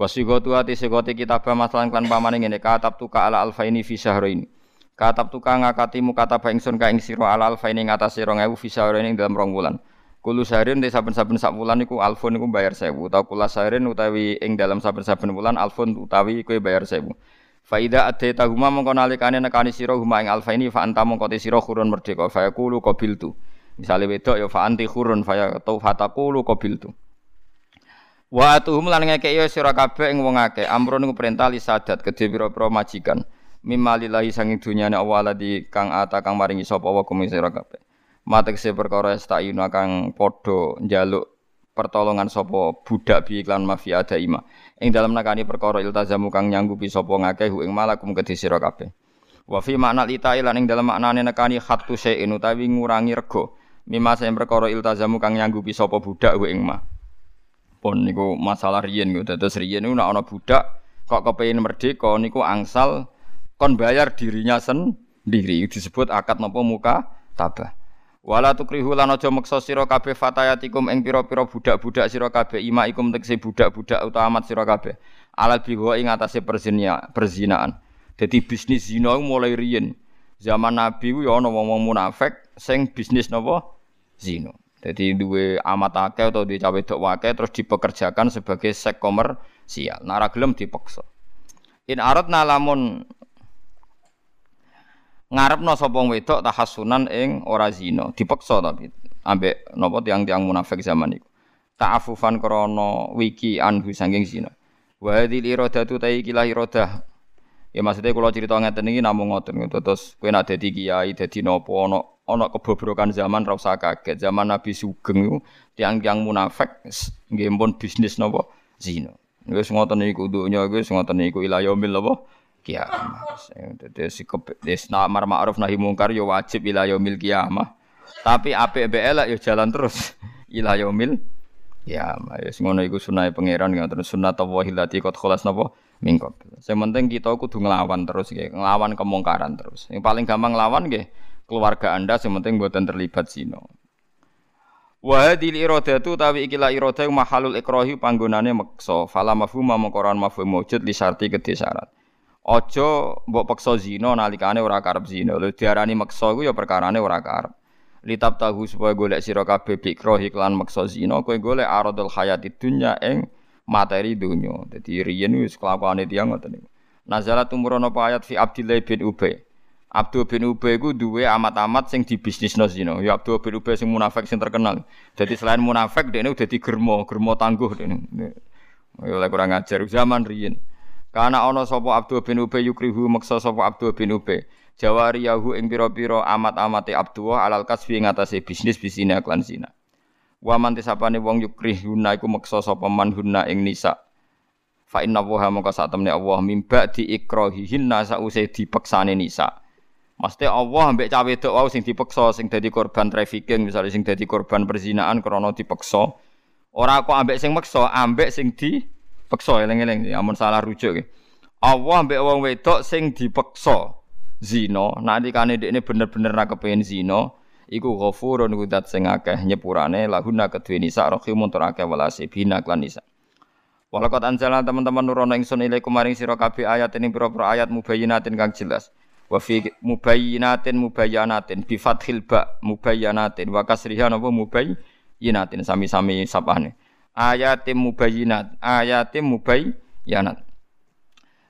Wasigatu ati segoti kitabah masalan klan pamane ngene katab tuka ala alfaini fi syahrain. Katab tukang ngakati mukataba ingsun ka ing sira alal faini ngatasé 2000 fisaure ing dalam rong wulan. Kulo sarin te saben-saben sak wulan iku alfun iku bayar 1000 utawa kula sarin utawi ing dalam saben-saben wulan alfun utawi kowe bayar 1000. Faida ade tahuma mongko nalikane nekani sira huma ing alfa ini fa anta mongko te sira khurun merdeka fa yaqulu qabiltu. Misale wedok ya fa anti khurun fa yaqtu fataqulu qabiltu. Wa atuhum lan ngekek ya sira kabeh ing wong akeh amrun iku perintah li sadat kedhe pira-pira majikan mimalillahi sanging dunyane Allah di kang ata kang maringi sapa wa kum sira kabeh. Matekse perkara estayuna kang padha njaluk pertolongan sapa budak bi iklan mafia ima ing dalam nakani perkara iltazamu kang nyanggupi sapa ngakeh ing malakum kedhe sira kabeh. Wa fi makna ita lan ing dalam maknane nekani khatu syai'in utawi ngurangi rego. Mimma sing perkara iltazamu kang nyanggupi sapa budak ing ma. Pun niku masalah riyen niku dados riyen niku nek ana budak kok kepengin merdeka niku angsal kon bayar dirinya sendiri. Disebut akad nopo muka tabah. Wala tukrihu lan aja meksa sira kabeh fatayatikum ing pira-pira budak-budak sira kabeh imaikum tekse budak-budak utawa amat sira kabeh. Alal biwa ing atase perzinia perzinaan. Dadi bisnis zina mulai riyen. Zaman nabi ku ya ana wong munafik sing bisnis napa zina. Jadi duwe amat akeh atau duwe cawe dok wakeh terus dipekerjakan sebagai sek komersial. Nara gelem dipaksa. In aradna lamun ngarepno sapa wedok tahassunan ing ora zina, dipaksa tapi ambek napa tiang-tiang munafik zaman iku. Ta'afufan krana wiki anhu saking zina. Wa hadhil iradatu ta iki iradah. Ya maksudnya kalau cerita ngeten iki namung ngoten terus kowe nek dadi kiai dadi napa ana ana kebobrokan zaman ra usah kaget. Zaman Nabi Sugeng tiang-tiang munafik nggih pun bisnis napa zina. Wis ngoten iku dunya wis ngoten iku ila yaumil napa kiamat. Dadi sikep wis amar ma'ruf nahi mungkar ya wajib ila yaumil kiamah. Tapi apik mbek elek ya jalan terus ila yaumil kiamah. Wis ngono iku sunah pangeran ngoten sunah tawahi lati qad khalas napa mingkot. Sing penting kita kudu nglawan terus nggih, nglawan kemungkaran terus. Yang paling gampang nglawan nggih keluarga Anda sing penting mboten terlibat zina. Wa hadhil iradatu tawi ikilah iradah mahalul ikrahi panggonane meksa. Fala mafhum mengkoran mafhum wujud li syarti kedhe syarat. Aja mbok peksa zina nalikane ora karep zina. Lho diarani meksa iku ya perkarane ora karep. Litab tahu supaya golek sira kabeh bikro iklan meksa zina kowe golek aradul hayati dunya ing materi dunya. Dadi riyen wis kelakuane tiyang ngoten niku. Nazala tumurun apa ayat fi Abdillah bin Ubay. Abdul bin Ubay ku duwe amat-amat sing dibisnisno zina. Ya Abdul bin Ubay sing munafik sing terkenal. Jadi selain munafik dekne udah di germo, germo tangguh dekne. Ya kurang ajar zaman riyen. Karena ana sapa Abdul bin Ubay yukrihu maksa sapa Abdul bin Ubay. Jawari yahu ing pira-pira amat-amate Abdullah alal kasbi ngatasé bisnis bisine klan zina. Wa man tisapane wong yukrihuna iku maksa sapa man hunna ing nisa. Fa inna wa maka sak temne Allah mimba di ikrahihinna sause dipeksane nisa. Mesti Allah ambek cawe wedok wau sing dipeksa sing dadi korban trafficking misalnya sing dadi korban perzinaan krana dipeksa. Ora kok ambek sing meksa, ambek sing di Peksa eling-eling, amun salah rujuk ya. Allah mbek wong wedok sing dipeksa zina, nalikane dekne bener-bener ra kepengin zina, iku ghafurun kudat sing akeh nyepurane lahuna kedue nisa rahimun tur akeh walase bina klan nisa. Walakot anjalan teman-teman nurono ingsun ilaikum maring sira kabeh ayat ini pira-pira ayat mubayyinatin kang jelas. Wa fi mubayyinatin mubayyanatin bi fathil ba mubayyanatin wa kasriha mubayyinatin sami-sami sapane ayatim mubayyinat. Ayatim mubayyanat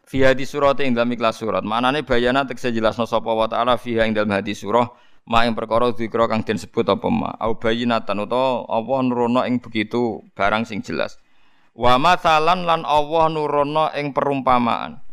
Fiha di surat ing dalam ikhlas surat. Manane bayana tekse jelasno sapa wa taala fiha ing dalam hadis surah ma ing perkara dzikra kang den sebut apa ma. Au bayinatan utawa apa nurono ing begitu barang sing jelas. Wa masalan lan Allah nurono ing perumpamaan.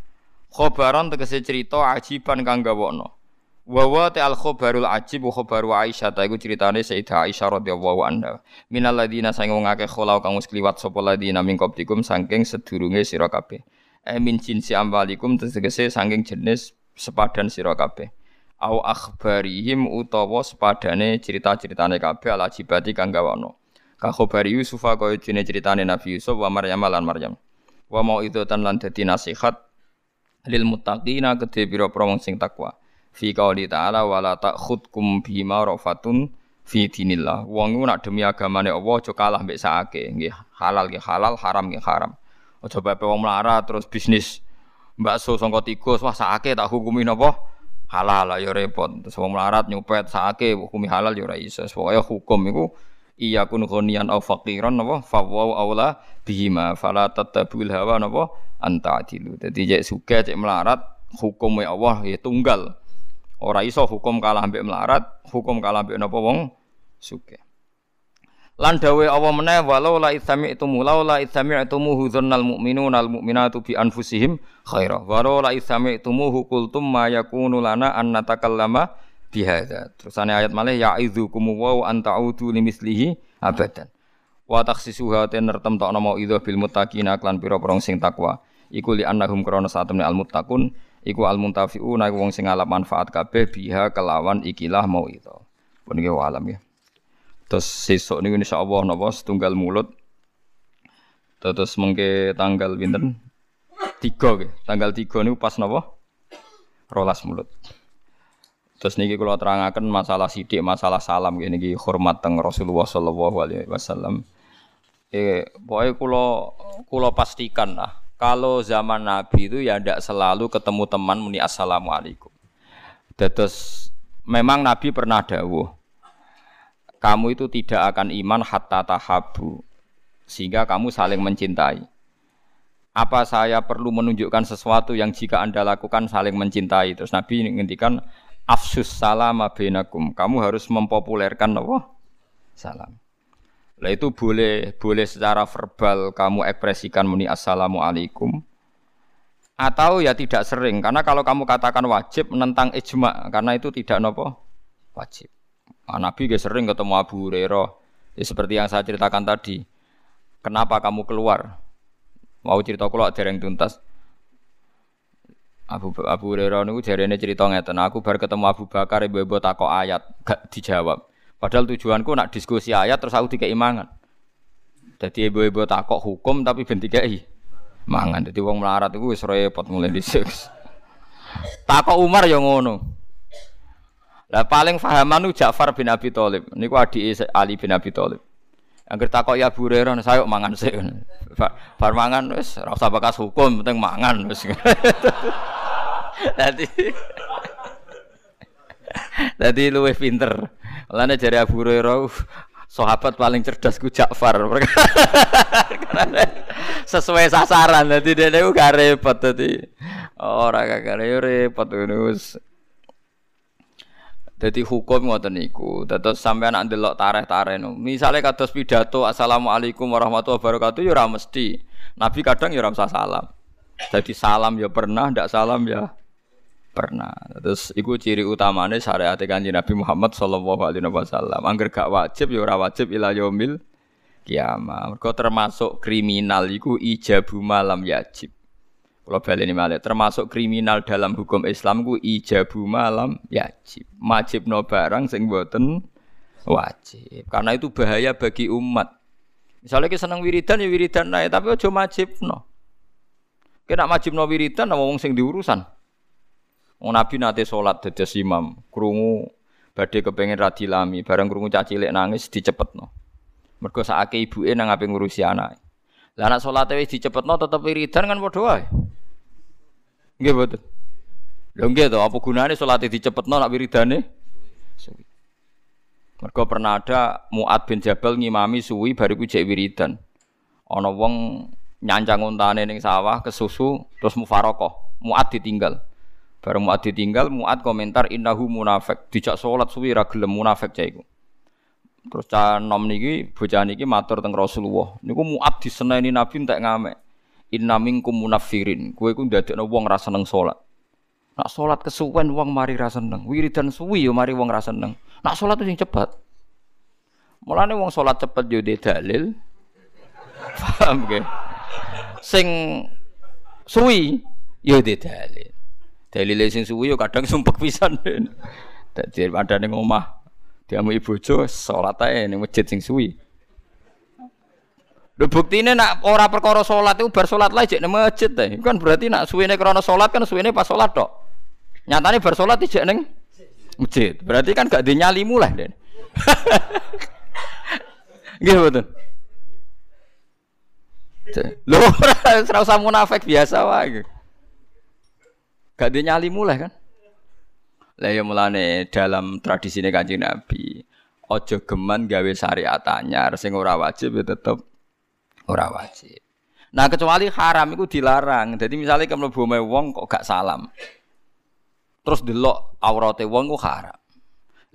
Khobaran tegese cerita ajiban kang gawokno wa wa al khobarul ajib wa khobaru Aisyah. Ta iku critane Sayyidah Aisyah radhiyallahu anha. Minal ladina sang wong akeh kholau kang wis kliwat sapa ladina min qablikum saking sedurunge sira kabeh. E min jinsi ambalikum tegese saking jenis sepadan sira kabeh. Au akhbarihim utawa sepadane cerita-ceritane kabeh ala jibati kang gawono. Ka khabari Yusuf kaya dene ceritane Nabi Yusuf wa Maryam lan Maryam. Wa mau itu tan lan dadi nasihat lil muttaqina kedhe pira-pira sing takwa fi qauli ta'ala wala ta'khudkum bima rafatun fi dinillah wong nak demi agamane Allah aja kalah mbek sakake nggih halal nggih halal haram nggih haram aja bae wong melarat terus bisnis bakso sangka tikus wah sakake tak hukumi napa halal ya repot. Terus wong melarat nyupet sake hukumi halal ya ora iso. Pokoke hukum iku iya kun ghaniyan au faqiran napa fawwa aula bihima fala tatabul hawa napa anta adilu. Dadi cek sugih cek melarat hukum Allah ya tunggal. Ora iso hukum kalah ambek melarat, hukum kalah ambek napa wong sugih. Lan dawe Allah meneh walau la itsami'tumu law la itsami'tumuhu dzannal mu'minuna al mu'minatu bi anfusihim khaira. Walau la itsami'tumuhu qultum ma yakunu lana an natakallama bihadza. Terusane ayat malih ya'idzukum wa an ta'udu limislihi abadan. Wa takhsisuha ten nertemtokno mau idza bil muttaqina klan pira-pira sing takwa. Iku li annahum krana satemene al muttaqun iku al muntafiuna wong sing ngalap manfaat kabeh biha kelawan ikilah mau itu. Pun alam ya. Terus sesuk niku insyaallah napa setunggal mulut. Terus mengke tanggal pinten? Tiga ke. Tanggal tiga niku pas napa? Rolas mulut. Terus niki kula terangaken masalah sidik, masalah salam gini niki hormat teng Rasulullah sallallahu alaihi wasallam. Eh, pokoknya kula kula pastikan lah kalau zaman Nabi itu ya tidak selalu ketemu teman muni assalamualaikum. Terus memang Nabi pernah dawuh kamu itu tidak akan iman hatta tahabu sehingga kamu saling mencintai. Apa saya perlu menunjukkan sesuatu yang jika Anda lakukan saling mencintai? Terus Nabi ngendikan afsus salam bainakum. Kamu harus mempopulerkan apa? Salam. Lah itu boleh boleh secara verbal kamu ekspresikan muni assalamualaikum atau ya tidak sering karena kalau kamu katakan wajib menentang ijma karena itu tidak nopo wajib. Nah, Nabi gak sering ketemu Abu Hurairah. Ya, seperti yang saya ceritakan tadi. Kenapa kamu keluar? Mau cerita keluar dereng tuntas. Abu Abu Hurairah niku jarene cerita ngeten, aku bar ketemu Abu Bakar ibu-ibu takok ayat, gak dijawab. Padahal tujuanku nak diskusi ayat terus aku dikei mangan. Jadi ibu-ibu takok hukum tapi ben dikei mangan. Jadi wong melarat iku wis repot mulai dhisik. takok Umar ya ngono. Lah paling fahaman Ja'far bin Abi Thalib. Niku adike Ali bin Abi Thalib. Angger takok ya Bu Hurairah saya mangan sik. Bar mangan wis ora usah bakas hukum, penting mangan wis. Dadi Dadi luwih pinter. Lane jare Abu Hurairah sahabat paling cerdas ku Ja'far. Sesuai sasaran dadi dene ku gak repot dadi. Ora gak repot ngono jadi hukum ngoten niku. Dados sampean nak ndelok tareh-tareh no. Misale kados pidato Assalamualaikum warahmatullahi wabarakatuh ya ora mesti. Nabi kadang ya ora salam. Jadi salam ya pernah, ndak salam ya pernah. Terus iku ciri utamane syariat Kanjeng Nabi Muhammad sallallahu alaihi wasallam. Angger gak wajib ya ora wajib ila yaumil kiamah. Mergo termasuk kriminal iku ijabu malam yajib. Kalau baleni malih termasuk kriminal dalam hukum Islam ku ijabu malam yajib. Wajib no barang sing boten wajib. Karena itu bahaya bagi umat. Misalnya kita seneng wiridan ya wiridan naik, tapi aja wajib no. Kena wajib no wiridan no wong sing diurusan. Nabi nate sholat dados imam, krungu badhe kepengen radilami, bareng krungu caci cilik nangis dicepetno. Mergo sakake ibuke nang ape ngurusi anak. Lah anak salate wis dicepetno tetep wiridan kan padha wae. Nggih betul. Lho nggih to, apa gunane salat dicepetno nak wiridane? Mergo pernah ada Muad bin Jabal ngimami suwi bariku jek wiridan. Ana wong nyancang untane ning sawah kesusu terus mufarokoh. Muad ditinggal. Bareng Mu'ad ditinggal, Mu'ad komentar innahu munafik. Dijak salat suwi ra gelem munafik cah iku. Terus cah nom niki bocah niki matur teng Rasulullah. Niku Mu'ad diseneni Nabi entek ngamek. Inna minkum munafirin. Kowe iku ndadekno wong ra seneng salat. Nak salat kesuwen wong mari ra seneng. Wiridan suwi yo mari wong ra seneng. Nak salat sing cepet. Mulane wong salat cepet yo dalil. Paham ge? Sing suwi yo dalil. Dalil sing suwi yo kadang sumpek pisan. Dadi ada ning omah diamu bojo salat ae ning masjid sing suwi. Lho buktine nak ora perkara salat iku bar salat lah jek nang masjid ta. Kan berarti nak suwene krana salat kan suwene pas salat tok. Nyatane bar salat dijek ning masjid. Berarti kan gak dinyalimu lah, Den. Nggih betul. Lho ora usah munafik biasa wae. Gak dinyalimu lah kan. Lah ya mulane dalam tradisi Kanjeng Nabi, ojo geman gawe syariat anyar sing ora wajib ya tetep ora wajib. Nah kecuali haram itu dilarang. Jadi misalnya kamu mlebu wong kok gak salam. Terus delok aurate wong kok haram.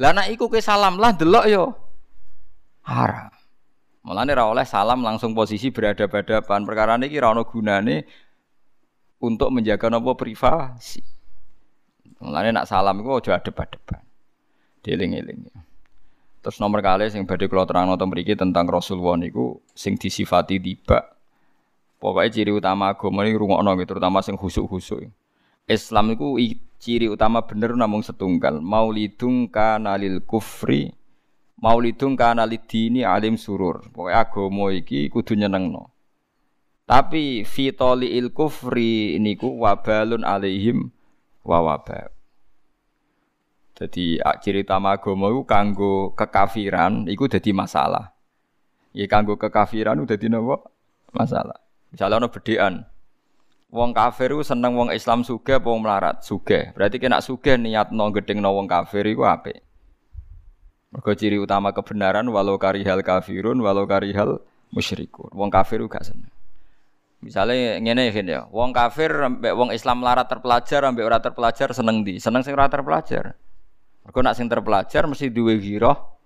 Lah nek iku ke salam lah delok yo haram. Mulane ra oleh salam langsung posisi berhadapan-hadapan. Perkara niki ra ono gunane untuk menjaga nopo privasi. Mulane nak salam iku aja adep-adepan. Dieling-eling. Terus nomor kali sing badhe kula terangno teng mriki tentang Rasulullah niku sing disifati tiba. Pokoknya ciri utama agama ini rungokno gitu, terutama sing khusuk-khusuk. Islam itu ciri utama bener namung setunggal. Maulidung kanalil kufri, maulidung kanalid dini alim surur. Pokoknya agama iki kudu nyenengno. Tapi fitoli il kufri niku wabalun alaihim wa wabal. Jadi ciri utama agama itu kanggo kekafiran, itu jadi masalah. Ya kanggo kekafiran itu jadi nopo masalah. Misalnya ono bedean, wong kafir itu seneng wong Islam suge, wong melarat suge. Berarti kena suge niat no gedeng no wong kafir itu apa? Mergo ciri utama kebenaran walau karihal kafirun walau karihal musyrikun. Wong kafir gak seneng. Misalnya ngene ya, wong kafir ambek wong Islam melarat terpelajar ambek ora terpelajar seneng di, seneng sing ora terpelajar. Mergo nak sing terpelajar mesti duwe giroh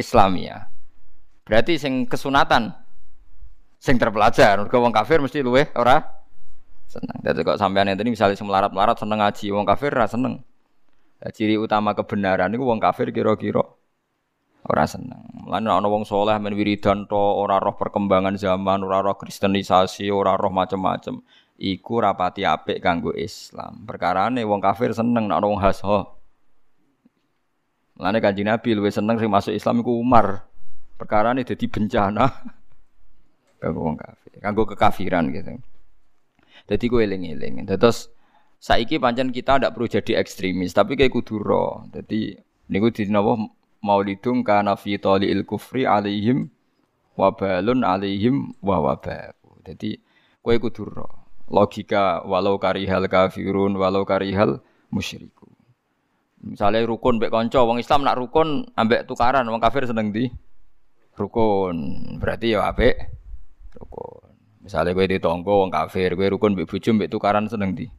Islamia. Berarti sing kesunatan sing terpelajar. Mergo wong kafir mesti luwe ora seneng. Dadi kok sampean ini misalnya sing melarat-melarat seneng ngaji, wong kafir ora seneng. Ya, ciri utama kebenaran itu wong kafir kira-kira ora seneng. Lan ana wong soleh men wiridan to ora roh perkembangan zaman, ora roh kristenisasi, ora roh macem-macem. Iku rapati apik kanggo Islam. Perkarane wong kafir seneng nek ana wong hasho. Mulane Kanjeng Nabi luwih seneng sing masuk Islam iku Umar. Perkara ini jadi bencana kanggo wong kafir, kanggo kekafiran gitu. Jadi gue eling-eling. Terus saiki pancen kita ndak perlu jadi ekstremis, tapi kayak kudu ro. Jadi niku di maulidung kana fi il kufri alaihim wabalun alaihim wa wabal. Jadi kowe kudu. Logika walau karihal kafirun walau karihal musyriku. Misalnya rukun mbek kanca wong Islam nak rukun ambek tukaran wong kafir seneng di rukun. Berarti ya apik rukun. Misalnya kowe ditonggo wong kafir, kowe rukun mbek bojo mbek tukaran seneng di.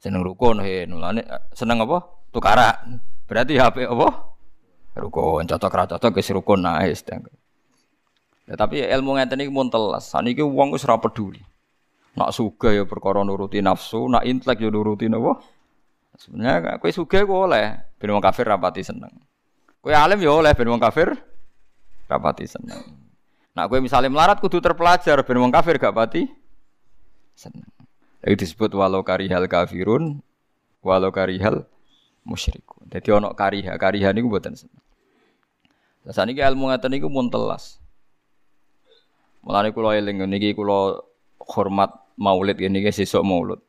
Seneng rukun he, nulane seneng apa? Tukaran. Berarti ya apik apa? Rukun. Cocok ra cocok wis rukun nah wis. Ya, tapi ilmu ngeten iki mun telas. Saniki wong wis ora peduli. Nak suga ya perkara nuruti nafsu, nak intelek ya nuruti napa? Sebenarnya kue suge kue oleh, ben wong kafir rapati seneng. Kue alim ya oleh ben wong kafir rapati seneng. Nah kue misalnya melarat kudu terpelajar ben wong kafir gak pati seneng. Itu disebut walau karihal kafirun, walau karihal musyrikun. Jadi ono kariha, kariha niku buatan seneng. Lah saniki ilmu ngaten niku mun telas. Mulane kula eling niki kula hormat maulid ngene iki sesuk maulid.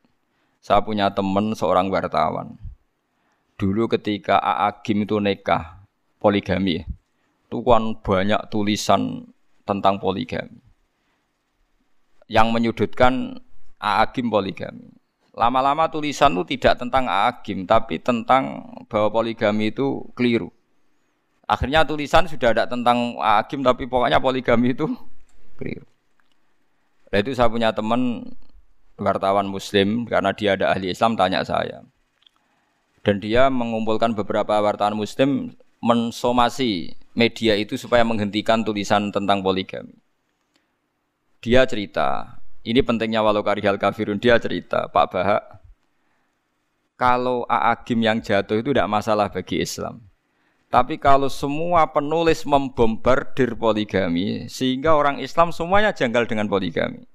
Saya punya teman seorang wartawan. Dulu ketika Aagim itu nikah poligami, itu kan banyak tulisan tentang poligami. Yang menyudutkan Aagim poligami. Lama-lama tulisan itu tidak tentang Aagim, tapi tentang bahwa poligami itu keliru. Akhirnya tulisan sudah ada tentang Aagim, tapi pokoknya poligami itu keliru. Nah itu saya punya teman wartawan muslim karena dia ada ahli Islam tanya saya. Dan dia mengumpulkan beberapa wartawan muslim mensomasi media itu supaya menghentikan tulisan tentang poligami. Dia cerita, ini pentingnya walau karihal kafirun, dia cerita, Pak Bahak, kalau Aagim yang jatuh itu tidak masalah bagi Islam. Tapi kalau semua penulis membombardir poligami, sehingga orang Islam semuanya janggal dengan poligami.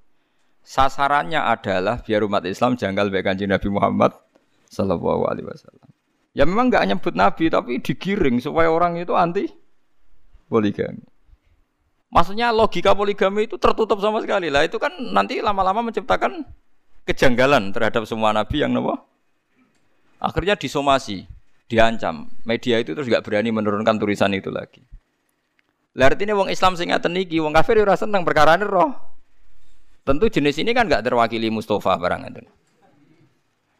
Sasarannya adalah biar umat Islam janggal baik kanji Nabi Muhammad Sallallahu Alaihi Wasallam. Ya memang nggak nyebut Nabi, tapi digiring supaya orang itu anti poligami. Maksudnya logika poligami itu tertutup sama sekali lah. Itu kan nanti lama-lama menciptakan kejanggalan terhadap semua Nabi yang nopo. Akhirnya disomasi diancam. Media itu terus gak berani menurunkan tulisan itu lagi. Lah artinya wong Islam sing ngaten iki, wong kafir ora seneng perkara roh. Tentu jenis ini kan gak terwakili Mustafa barang itu.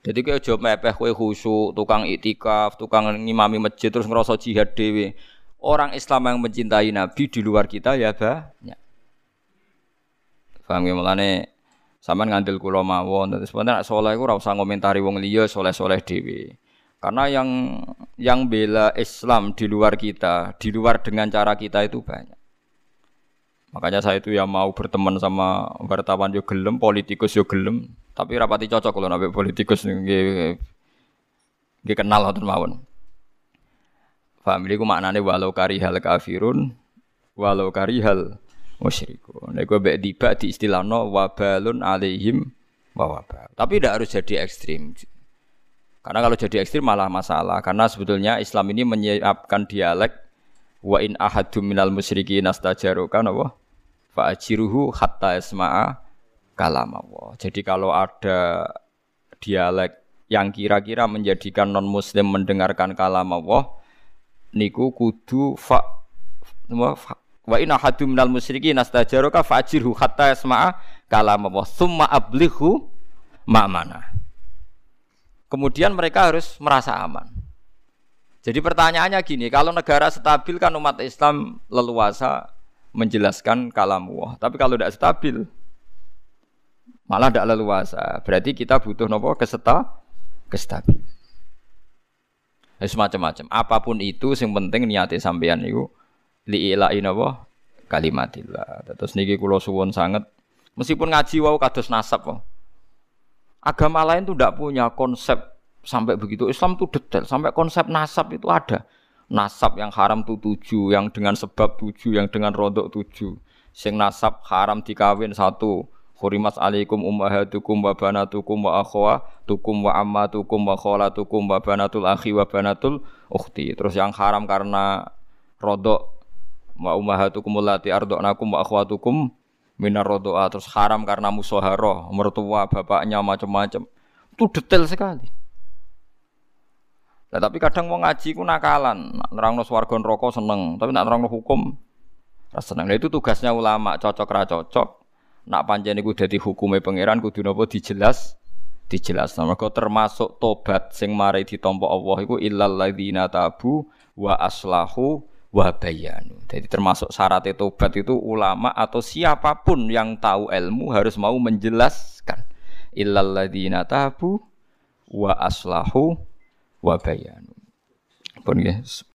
Jadi kayak job mepeh kue khusyuk, tukang itikaf, tukang ngimami masjid terus ngerasa jihad dewi. Orang Islam yang mencintai Nabi di luar kita ya banyak. Paham ya mulane sampean ngandel kula mawon terus sebenarnya soleh ku ora usah ngomentari wong liya soleh-soleh dhewe. Karena yang yang bela Islam di luar kita, di luar dengan cara kita itu banyak. Makanya saya itu ya mau berteman sama wartawan yo gelem, politikus yo gelem, tapi rapati cocok kalau nabi politikus nggih kenal ngoten mawon. Paham ku maknane walau karihal kafirun walau karihal musyrikun. Nek gue mbek tiba di istilahno wabalun alaihim wa Tapi tidak harus jadi ekstrim. Karena kalau jadi ekstrim malah masalah. Karena sebetulnya Islam ini menyiapkan dialek wa in ahadum minal musyrikin nastajaruka apa? Fa ajiruhu hatta isma'a kalam Allah. Jadi kalau ada dialek yang kira-kira menjadikan non muslim mendengarkan kalam Allah niku kudu fa wa in ahadum minal musyrikin nastajaruka fa ajirhu hatta isma'a kalam Allah. Summa ablighu ma'mana. Kemudian mereka harus merasa aman. Jadi pertanyaannya gini, kalau negara stabil kan umat Islam leluasa menjelaskan kalam Allah. Tapi kalau tidak stabil, malah tidak leluasa. Berarti kita butuh nopo keseta, kestabil. Ya, semacam-macam. Apa pun itu, yang penting niati sampean itu liilai nopo kalimatillah. Terus niki kulo suwon sangat. Meskipun ngaji wau kados nasab wau. Agama lain tuh tidak punya konsep sampai begitu. Islam tuh detail, sampai konsep nasab itu ada. Nasab yang haram tuh tujuh, yang dengan sebab tujuh, yang dengan rodok tujuh. Sing nasab haram dikawin satu. Hurimat alaikum ummahatukum wa banatukum wa akhwatukum wa ammatukum wa kholatukum wa banatul akhi wa banatul ukhti. Terus yang haram karena rodok wa ummahatukum allati arda'nakum wa akhwatukum minar rodoa. Terus haram karena musoharoh mertua bapaknya macam-macam. Itu detail sekali. Nah, tapi kadang mau ngaji ku nakalan. Nerang no swarga rokok seneng tapi nak nerang hukum seneng. Nah, itu tugasnya ulama cocok ra cocok nak panjang iku dadi hukume pangeran kudu napa dijelas dijelas nama kau termasuk tobat sing mari ditompo Allah iku illal tabu wa aslahu wabayanu. Jadi termasuk syarat tobat itu ulama atau siapa pun yang tahu ilmu harus mau menjelaskan. Illalladzina tabu wa aslahu wabayanu. Pun ya,